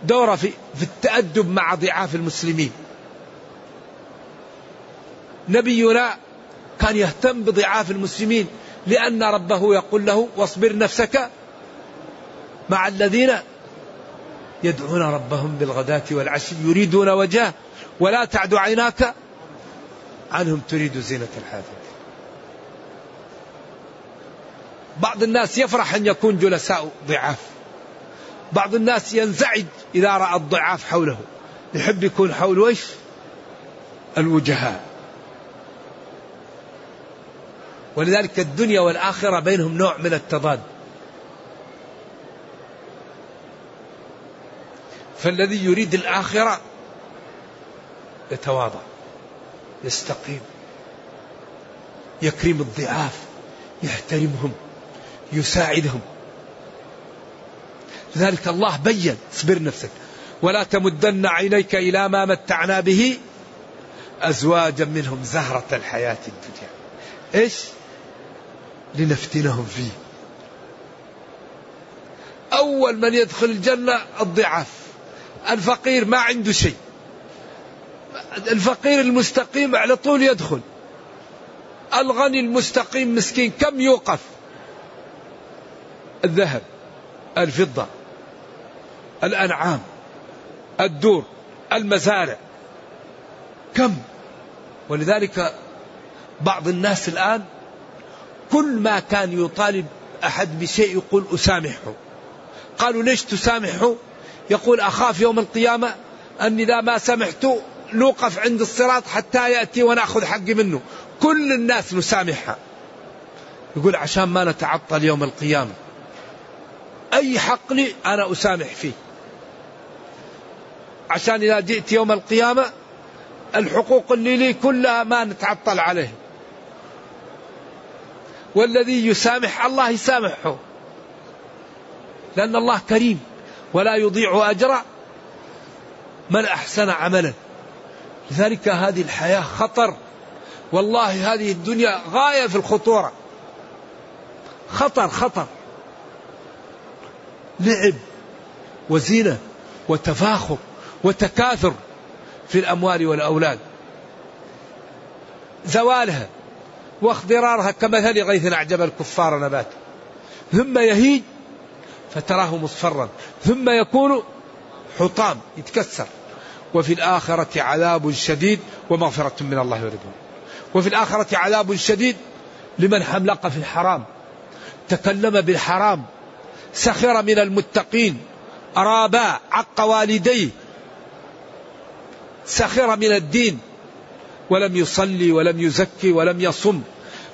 دورة في, في التأدب مع ضعاف المسلمين. نبينا كان يهتم بضعاف المسلمين لأن ربه يقول له واصبر نفسك مع الذين يدعون ربهم بالغداة والعشي يريدون وجهه ولا تعد عيناك عنهم تريد زينة الحياة. بعض الناس يفرح أن يكون جلساء ضعاف. بعض الناس ينزعج إذا رأى الضعاف حوله. يحب يكون حوله إيش الوجهاء. ولذلك الدنيا والآخرة بينهم نوع من التضاد. فالذي يريد الآخرة يتواضع يستقيم يكرم الضعاف يحترمهم يساعدهم. لذلك الله بين اصبر نفسك. ولا تمدن عينيك إلى ما متعنا به أزواجا منهم زهرة الحياة الدنيا. إيش؟ لنفتنهم فيه. أول من يدخل الجنة الضعاف. الفقير ما عنده شيء. الفقير المستقيم على طول يدخل. الغني المستقيم مسكين كم يوقف؟ الذهب الفضة. الأنعام الدور المزارع كم؟ ولذلك بعض الناس الآن كل ما كان يطالب أحد بشيء يقول أسامحه. قالوا ليش تسامحه؟ يقول أخاف يوم القيامة أني إذا ما سمحت نوقف عند الصراط حتى يأتي ونأخذ حقي منه. كل الناس نسامحها. يقول عشان ما نتعطل يوم القيامة. أي حق لي أنا أسامح فيه. عشان إذا جئت يوم القيامة الحقوق اللي لي كلها ما نتعطل عليه. والذي يسامح الله يسامحه لأن الله كريم ولا يضيع أجر من أحسن عملا. لذلك هذه الحياة خطر. والله هذه الدنيا غاية في الخطورة. خطر خطر. لعب وزينة وتفاخر. وتكاثر في الأموال والأولاد. زوالها واخضرارها كمثل غيث أعجب الكفار نباته ثم يهيج فتراه مصفرا. ثم يكون حطام يتكسر. وفي الآخرة عذاب شديد ومغفرة من الله ورضوان. وفي الآخرة عذاب شديد لمن حملق في الحرام. تكلم بالحرام. سخر من المتقين. أرابا عق والديه. سخر من الدين. ولم يصلي ولم يزكي ولم يصم.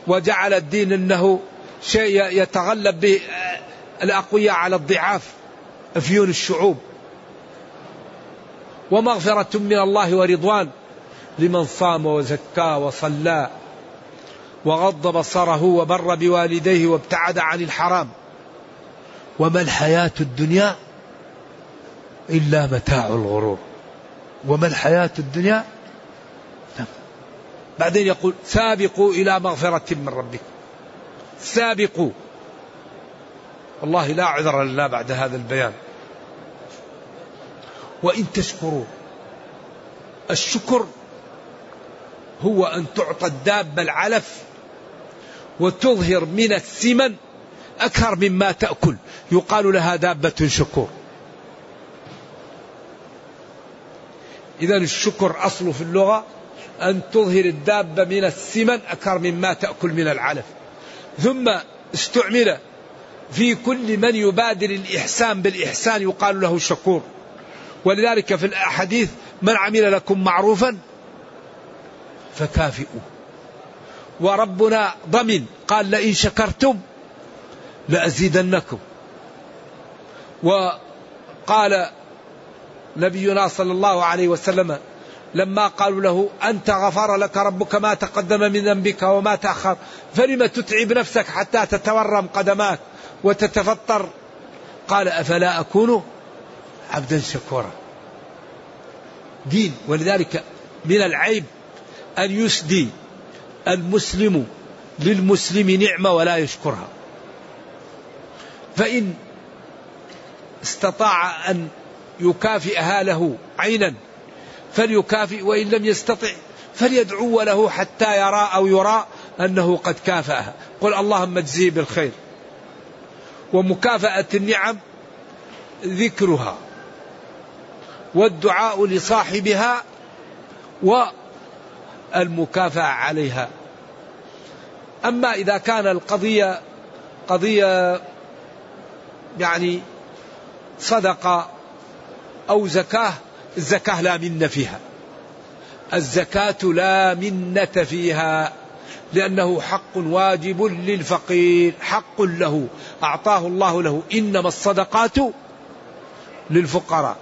وجعل الدين إنه شيء يتغلب به الاقوياء على الضعاف أفيون الشعوب. ومغفرة من الله ورضوان لمن صام وزكى وصلى وغض بصره وبر بوالديه وابتعد عن الحرام. وما الحياة الدنيا إلا متاع الغرور. وما الحياة الدنيا؟ نعم. بعدين يقول سابقوا إلى مغفرة من ربكم. سابقوا. والله لا عذر لنا بعد هذا البيان. وإن تشكروا. الشكر هو أن تعطى الدابة العلف وتظهر من السمن أكثر مما تأكل. يقال لها دابة شكور. إذا الشكر أصله في اللغة أن تظهر الدابة من السمن أكثر مما تأكل من العلف. ثم استعمل في كل من يبادر الإحسان بالإحسان يقال له شكور. ولذلك في الأحاديث من عمل لكم معروفا فكافئوه. وربنا ضمن قال لئن شكرتم لأزيدنكم. وقال نبينا صلى الله عليه وسلم لما قالوا له أنت غفر لك ربك ما تقدم من ذنبك وما تأخر. فلم تتعب نفسك حتى تتورم قدماك وتتفطر؟ قال أفلا أكون عبدا شكورا. دين ولذلك من العيب أن يسدي المسلم للمسلم نعمة ولا يشكرها. فإن استطاع أن يكافئها له عينا فليكافئ وإن لم يستطع فليدعو له حتى يرى أو يرى أنه قد كافأها قل اللهم اجزيه بالخير. ومكافأة النعم ذكرها. والدعاء لصاحبها والمكافأة عليها. أما إذا كان القضية قضية يعني صدقة أو زكاة الزكاة لا منة فيها. الزكاة لا منة فيها لأنه حق واجب للفقير حق له. أعطاه الله له. إنما الصدقات للفقراء.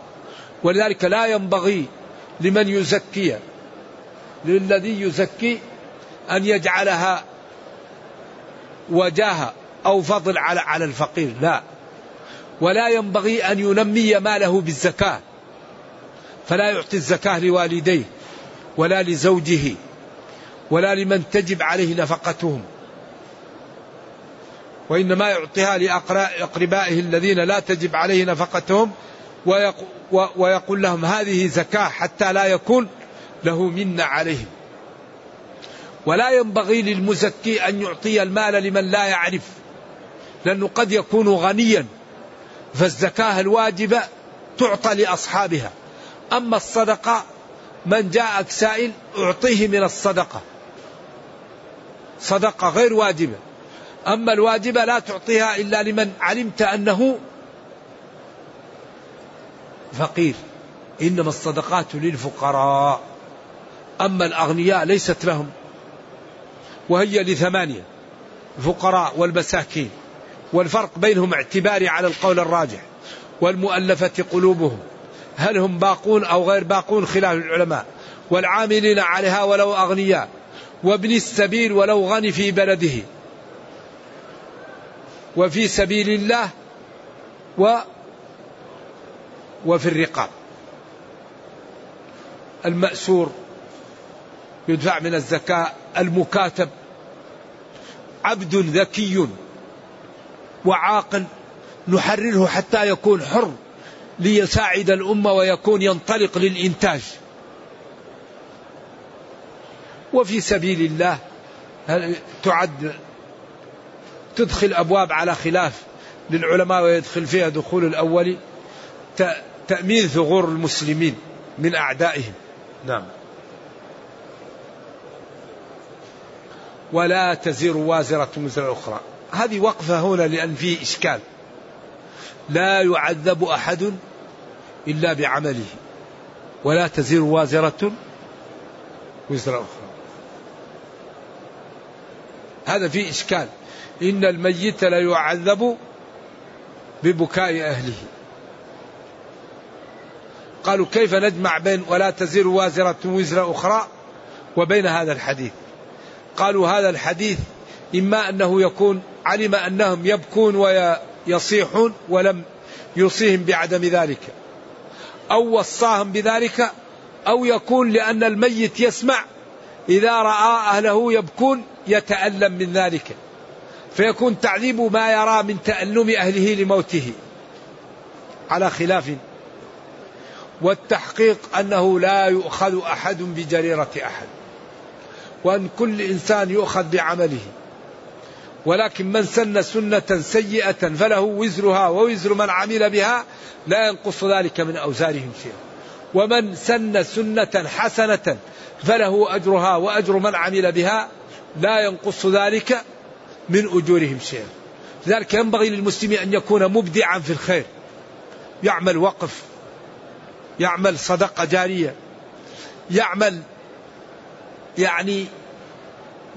ولذلك لا ينبغي لمن يزكي للذي يزكي أن يجعلها وجاهة أو فضل على على الفقير. لا. ولا ينبغي أن ينمي ماله بالزكاة فلا يعطي الزكاة لوالديه ولا لزوجه ولا لمن تجب عليه نفقتهم وإنما يعطيها لأقربائه الذين لا تجب عليه نفقتهم ويقول لهم هذه زكاة حتى لا يكون له منا عليهم. ولا ينبغي للمزكي أن يعطي المال لمن لا يعرف لأنه قد يكون غنيا. فالزكاة الواجبة تعطى لأصحابها. أما الصدقة من جاءك سائل أعطيه من الصدقة. صدقة غير واجبة. أما الواجبة لا تعطيها إلا لمن علمت أنه فقير. إنما الصدقات للفقراء. أما الأغنياء ليست لهم. وهي لثمانية. الفقراء والمساكين. والفرق بينهم اعتباري على القول الراجح. والمؤلفة قلوبهم. هل هم باقون أو غير باقون خلاف العلماء. والعاملين عليها ولو أغنياء. وابن السبيل ولو غني في بلده. وفي سبيل الله و وفي الرقاب. المأسور يدفع من الزكاة المكاتب. عبد ذكي. وعاقل نحرره حتى يكون حر ليساعد الأمة ويكون ينطلق للإنتاج. وفي سبيل الله تعد تدخل أبواب على خلاف للعلماء ويدخل فيها دخول الأول تأمين ثغور المسلمين من أعدائهم. نعم. ولا تزر وازرة وزر أخرى. هذه وقفة هنا لأن فيه إشكال. لا يعذب أحد إلا بعمله. ولا تزر وازرة وزر أخرى. هذا فيه إشكال. إن الميت لا يعذب ببكاء أهله. قالوا كيف نجمع بين ولا تزر وازرة وزر أخرى وبين هذا الحديث؟ قالوا هذا الحديث إما أنه يكون علم أنهم يبكون ويصيحون ولم يوصيهم بعدم ذلك. أو وصاهم بذلك أو يكون لأن الميت يسمع إذا رأى أهله يبكون يتألم من ذلك. فيكون تعذيب ما يرى من تألم أهله لموته. على خلاف. والتحقيق أنه لا يؤخذ أحد بجريرة أحد. وأن كل إنسان يؤخذ بعمله. ولكن من سن سنة سيئة فله وزرها ووزر من عمل بها لا ينقص ذلك من أوزارهم شيئا. ومن سن سنة حسنة فله أجرها وأجر من عمل بها لا ينقص ذلك من أجورهم شيئا. لذلك ينبغي للمسلم أن يكون مبدعا في الخير. يعمل وقف يعمل صدقة جارية يعمل يعني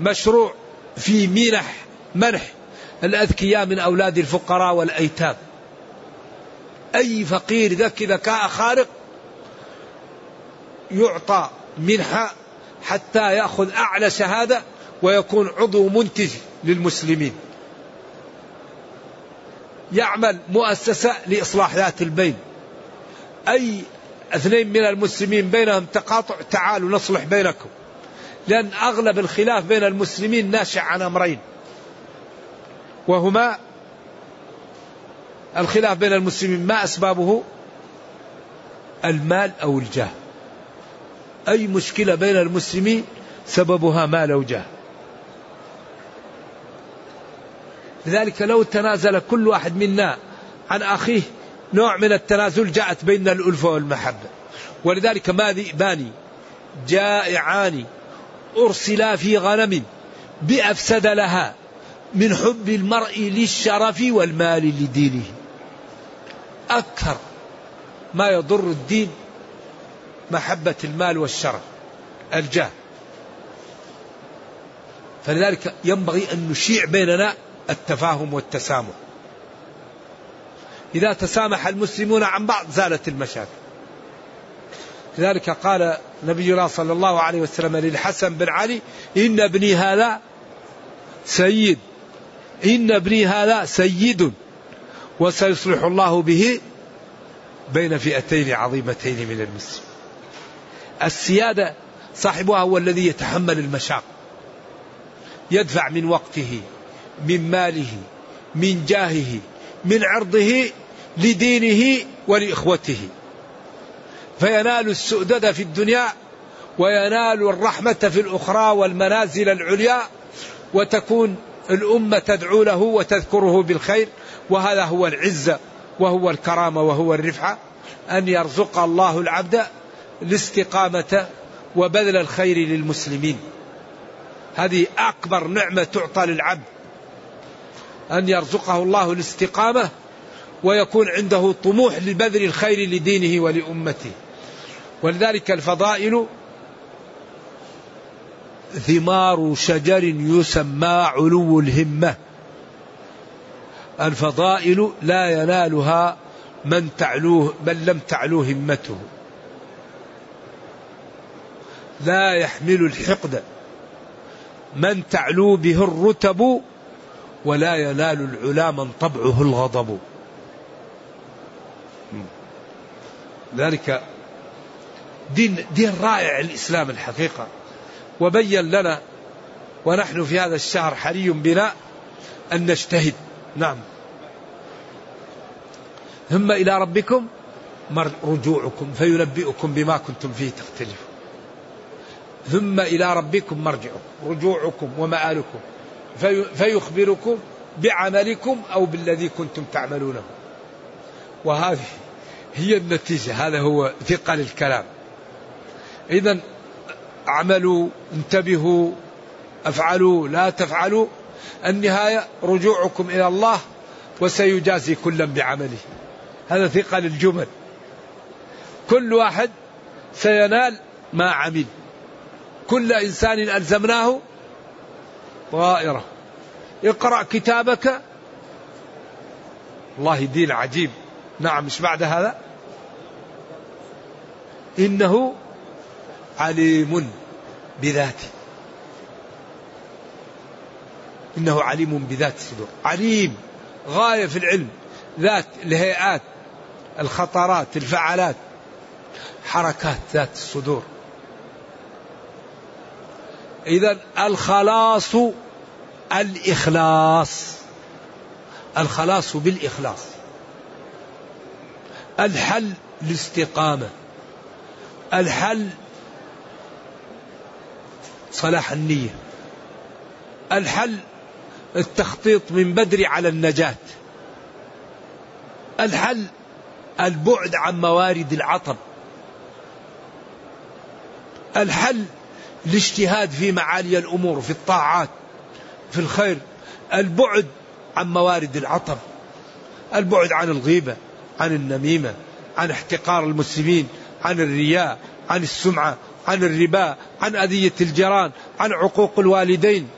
مشروع في منح منح الأذكياء من أولاد الفقراء والأيتام. أي فقير ذكي ذكاء خارق يعطى منحة حتى يأخذ أعلى شهادة ويكون عضو منتج للمسلمين. يعمل مؤسسة لإصلاح ذات البين. أي اثنين من المسلمين بينهم تقاطع تعالوا نصلح بينكم. لأن أغلب الخلاف بين المسلمين ناشئ عن أمرين. وهما الخلاف بين المسلمين ما أسبابه؟ المال أو الجاه. أي مشكلة بين المسلمين سببها مال أو جاه. لذلك لو تنازل كل واحد منا عن أخيه نوع من التنازل جاءت بيننا الألفة والمحبة. ولذلك ما ذئبان جائعان أرسلا في غنم بأفسد لها. من حب المرء للشرف والمال لدينه. أكثر ما يضر الدين محبة المال والشرف الجاه. فلذلك ينبغي أن نشيع بيننا التفاهم والتسامح. إذا تسامح المسلمون عن بعض زالت المشاكل. لذلك قال نبينا صلى الله عليه وسلم للحسن بن علي إن ابني هذا سيد. إن ابني هذا سيد وسيصلح الله به بين فئتين عظيمتين من المسلمين. السيادة صاحبها هو الذي يتحمل المشاق. يدفع من وقته من ماله من جاهه من عرضه لدينه ولإخوته. فينال السؤدد في الدنيا وينال الرحمة في الأخرى والمنازل العليا وتكون الأمة تدعو له وتذكره بالخير وهذا هو العزة وهو الكرامة وهو الرفعة أن يرزق الله العبد الاستقامة وبذل الخير للمسلمين. هذه أكبر نعمة تعطى للعبد أن يرزقه الله الاستقامة ويكون عنده طموح لبذل الخير لدينه ولأمته. ولذلك الفضائل ثمار شجر يسمى علو الهمة. الفضائل لا ينالها من تعلوه من لم تعلو همته. لا يحمل الحقد من تعلو به الرتب ولا ينال العلا من طبعه الغضب. ذلك دين دين رائع الإسلام الحقيقة. وبين لنا ونحن في هذا الشهر حري بنا أن نجتهد. نعم. ثم إلى ربكم رجوعكم فينبئكم بما كنتم فيه تختلفون. ثم إلى ربكم مرجعكم رجوعكم ومآلكم. في فيخبركم بعملكم أو بالذي كنتم تعملونه. وهذه هي النتيجة هذا هو ثقل الكلام. إذا اعملوا انتبهوا افعلوا لا تفعلوا النهاية رجوعكم إلى الله وسيجازي كلا بعمله. هذا ثقل الجمل كل واحد سينال ما عمل. كل إنسان ألزمناه طائرة. اقرأ كتابك. والله دين عجيب. نعم مش بعد هذا؟ إنه عليم. بذاته. إنه عليم بذات الصدور. عليم غاية في العلم ذات الهيئات الخطرات الفعالات حركات ذات الصدور. إذا الخلاص الإخلاص. الخلاص بالإخلاص. الحل الاستقامة الحل صلاح النية. الحل التخطيط من بدري على النجاة. الحل البعد عن موارد العطب. الحل الاجتهاد في معالي الأمور في الطاعات في الخير. البعد عن موارد العطب. البعد عن الغيبة عن النميمة عن احتقار المسلمين عن الرياء عن السمعة. عن الربا عن أذية الجيران عن عقوق الوالدين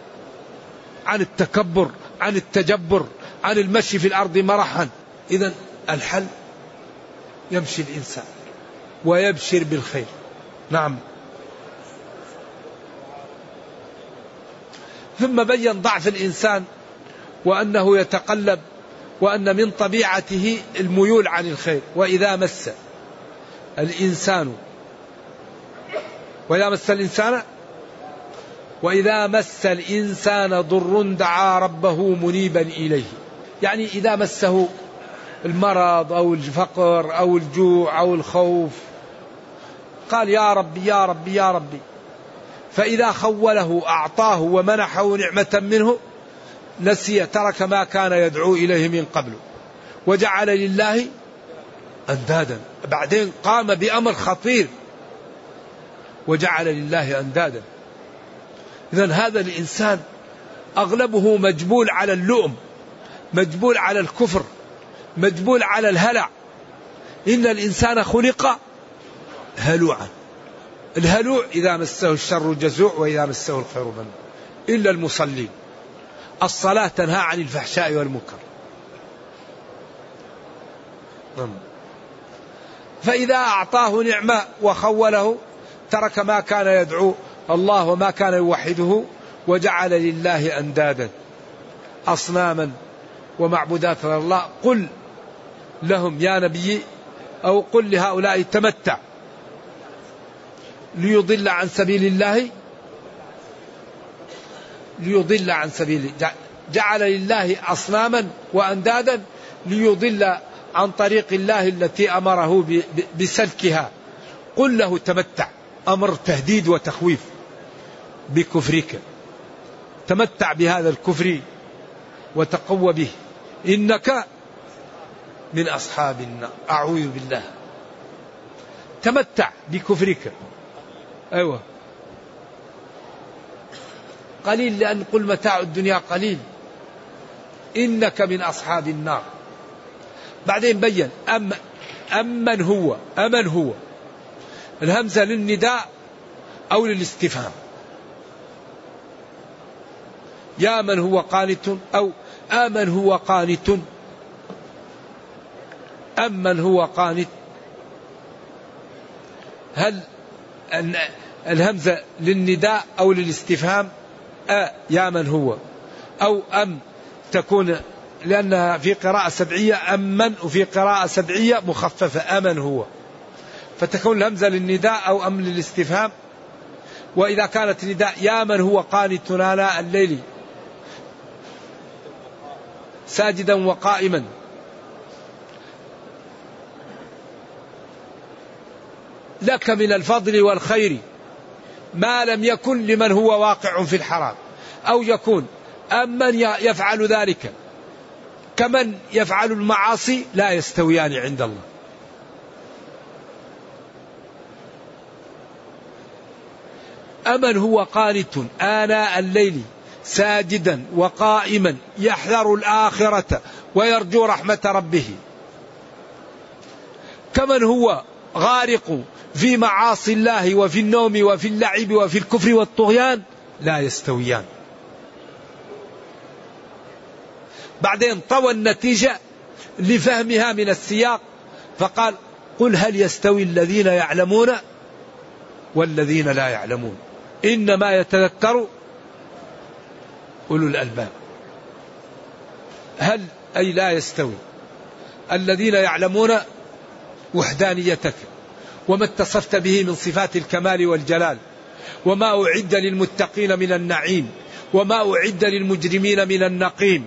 عن التكبر عن التجبر عن المشي في الأرض مرحا. اذا الحل يمشي الإنسان ويبشر بالخير. نعم. ثم بين ضعف الإنسان وأنه يتقلب وأن من طبيعته الميول عن الخير وإذا مس الإنسان وإذا مس الإنسان وإذا مس الإنسان ضر دعا ربه منيبا إليه. يعني إذا مسه المرض أو الفقر أو الجوع أو الخوف قال يا ربي يا ربي يا ربي. فإذا خوله أعطاه ومنحه نعمة منه نسي ترك ما كان يدعو إليه من قبل. وجعل لله أندادا. بعدين قام بأمر خطير. وجعل لله أندادا. إذا هذا الإنسان أغلبه مجبول على اللؤم مجبول على الكفر مجبول على الهلع. إن الإنسان خلق هلوعا. الهلوع إذا مسه الشر جزوع وإذا مسه الخير من. إلا المصلين. الصلاة تنهى عن الفحشاء والمنكر. نعم. فإذا أعطاه نعمة وخوله ترك ما كان يدعو الله وما كان يوحده وجعل لله أندادا أصناما ومعبودات غير الله. قل لهم يا نبي أو قل لهؤلاء تمتع ليضل عن سبيل الله ليضل عن سبيله جعل لله أصناما وأندادا ليضل عن طريق الله التي أمره بسلكها. قل له تمتع. أمر تهديد وتخويف بكفرك. تمتع بهذا الكفر وتقوى به. إنك من أصحاب النار. أعوذ بالله. تمتع بكفرك. أيوة. قليل لأن قل متاع الدنيا قليل. إنك من أصحاب النار. بعدين بين. أم أمن هو. أمن هو. الهمزة للنداء أو للاستفهام. يا من هو قانت أو آمن هو قانت. أمن هو قانت. هل الهمزة للنداء أو للاستفهام؟ أ يا من هو. أو أم تكون لأنها في قراءة سبعية أمن وفي قراءة سبعية مخففة أمن هو. فتكون الهمزة للنداء أو أم للاستفهام. وإذا كانت نداء يا من هو قانت آناء الليل ساجدا وقائما. لك من الفضل والخير ما لم يكن لمن هو واقع في الحرام. أو يكون أمن يفعل ذلك. كمن يفعل المعاصي لا يستويان عند الله. أمن هو قانت آناء الليل ساجدا وقائما يحذر الآخرة ويرجو رحمة ربه. كمن هو غارق في معاصي الله وفي النوم وفي اللعب وفي الكفر والطغيان؟ لا يستويان. بعدين طوى النتيجة لفهمها من السياق فقال قل هل يستوي الذين يعلمون والذين لا يعلمون. إنما يتذكر أولو الألباب. هل أي لا يستوي. الذين يعلمون وحدانيتك وما اتصفت به من صفات الكمال والجلال وما أعد للمتقين من النعيم وما أعد للمجرمين من النقيم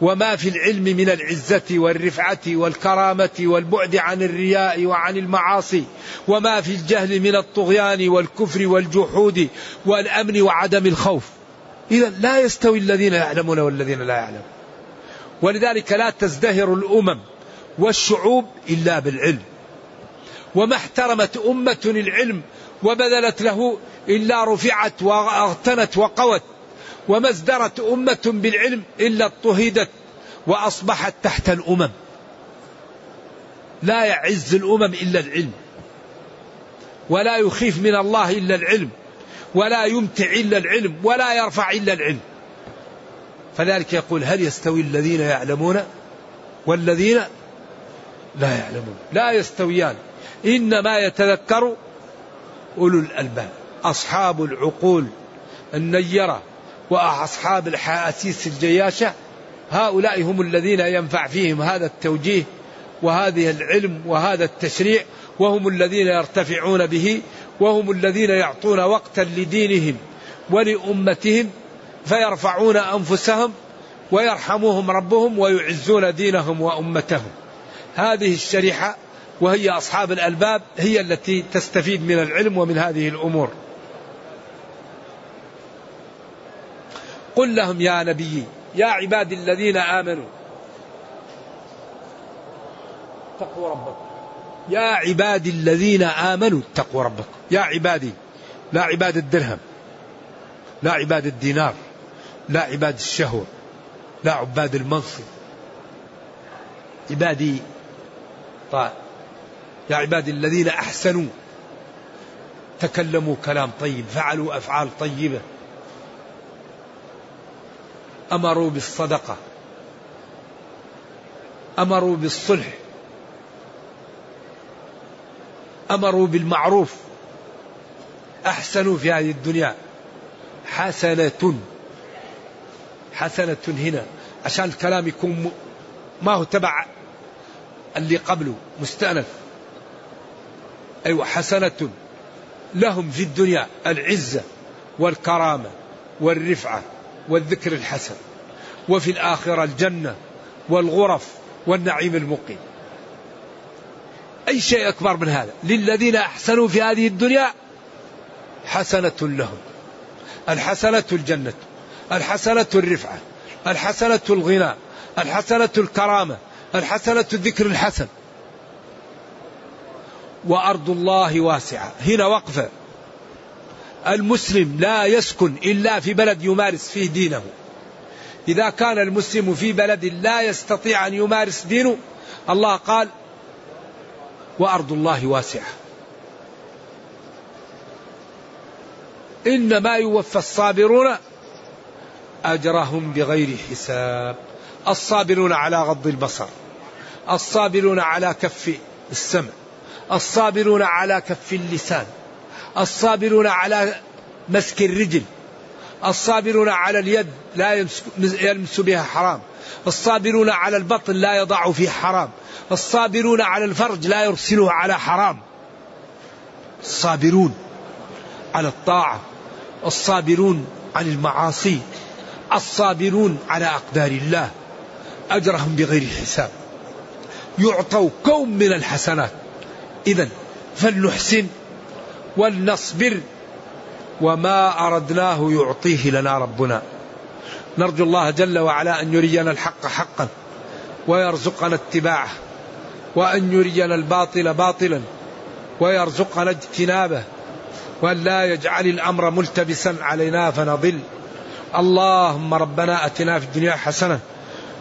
وما في العلم من العزة والرفعة والكرامة والبعد عن الرياء وعن المعاصي وما في الجهل من الطغيان والكفر والجحود والأمن وعدم الخوف. إذا لا يستوي الذين يعلمون والذين لا يعلمون. ولذلك لا تزدهر الأمم والشعوب إلا بالعلم. وما احترمت أمة العلم وبذلت له إلا رفعت واغتنت وقوت. وما ازدرت أمة بالعلم إلا اضطهدت وأصبحت تحت الأمم. لا يعز الأمم إلا العلم. ولا يخيف من الله إلا العلم. ولا يمتع إلا العلم. ولا يرفع إلا العلم. فذلك يقول هل يستوي الذين يعلمون والذين لا يعلمون؟ لا يستويان. إنما يتذكر أولو الألباب. أصحاب العقول النيرة. وأصحاب الحاسيس الجياشة هؤلاء هم الذين ينفع فيهم هذا التوجيه وهذه العلم وهذا التشريع وهم الذين يرتفعون به وهم الذين يعطون وقتا لدينهم ولأمتهم فيرفعون أنفسهم ويرحمهم ربهم ويعزون دينهم وأمتهم. هذه الشريحة وهي أصحاب الألباب هي التي تستفيد من العلم ومن هذه الأمور. قل لهم يا نبي يا عبادي الذين آمنوا. اتقوا ربكم. يا عبادي الذين آمنوا اتقوا ربكم. يا عبادي لا عباد الدرهم لا عباد الدينار لا عباد الشهوة لا عباد المنصب. عبادي طيب يا عبادي الذين أحسنوا تكلموا كلام طيب فعلوا أفعال طيبة. أمروا بالصدقة. أمروا بالصلح. أمروا بالمعروف. أحسنوا في هذه الدنيا. حسنة. حسنة هنا. عشان الكلام يكون ما هو تبع اللي قبله. مستأنف. أيوة حسنة. لهم في الدنيا العزة والكرامة والرفعة. والذكر الحسن وفي الآخرة الجنة والغرف والنعيم المقيم. أي شيء أكبر من هذا؟ للذين أحسنوا في هذه الدنيا حسنة لهم الحسنة الجنة الحسنة الرفعة الحسنة الغنى الحسنة الكرامة الحسنة الذكر الحسن. وأرض الله واسعة. هنا وقفة. المسلم لا يسكن إلا في بلد يمارس فيه دينه. إذا كان المسلم في بلد لا يستطيع أن يمارس دينه الله قال وأرض الله واسعة. إنما يوفى الصابرون أجرهم بغير حساب. الصابرون على غض البصر الصابرون على كف السمع الصابرون على كف اللسان. الصابرون على مسك الرجل الصابرون على اليد لا يلمس بها حرام الصابرون على البطن لا يضع فيه حرام الصابرون على الفرج لا يرسله على حرام. الصابرون على الطاعة الصابرون عن المعاصي الصابرون على أقدار الله أجرهم بغير حساب. يعطوا كوم من الحسنات. إذا فلنحسن ولنصبر وما أردناه يعطيه لنا ربنا. نرجو الله جل وعلا أن يرينا الحق حقا ويرزقنا اتباعه وأن يرينا الباطل باطلا ويرزقنا اجتنابه وأن لا يجعل الأمر ملتبسا علينا فنضل. اللهم ربنا أتنا في الدنيا حسنة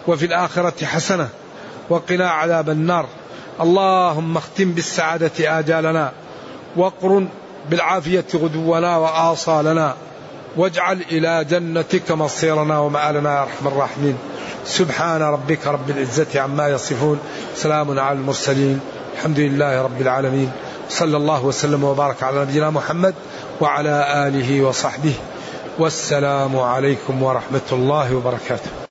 وفي الآخرة حسنة وقنا عذاب النار. اللهم اختم بالسعادة آجالنا وقرن بالعافية غدونا وآصالنا. واجعل إلى جنتك مصيرنا ومآلنا يا أرحم الراحمين. سبحان ربك رب العزة عما يصفون. سلام على المرسلين. الحمد لله رب العالمين. صلى الله وسلم وبارك على نبينا محمد وعلى آله وصحبه. والسلام عليكم ورحمة الله وبركاته.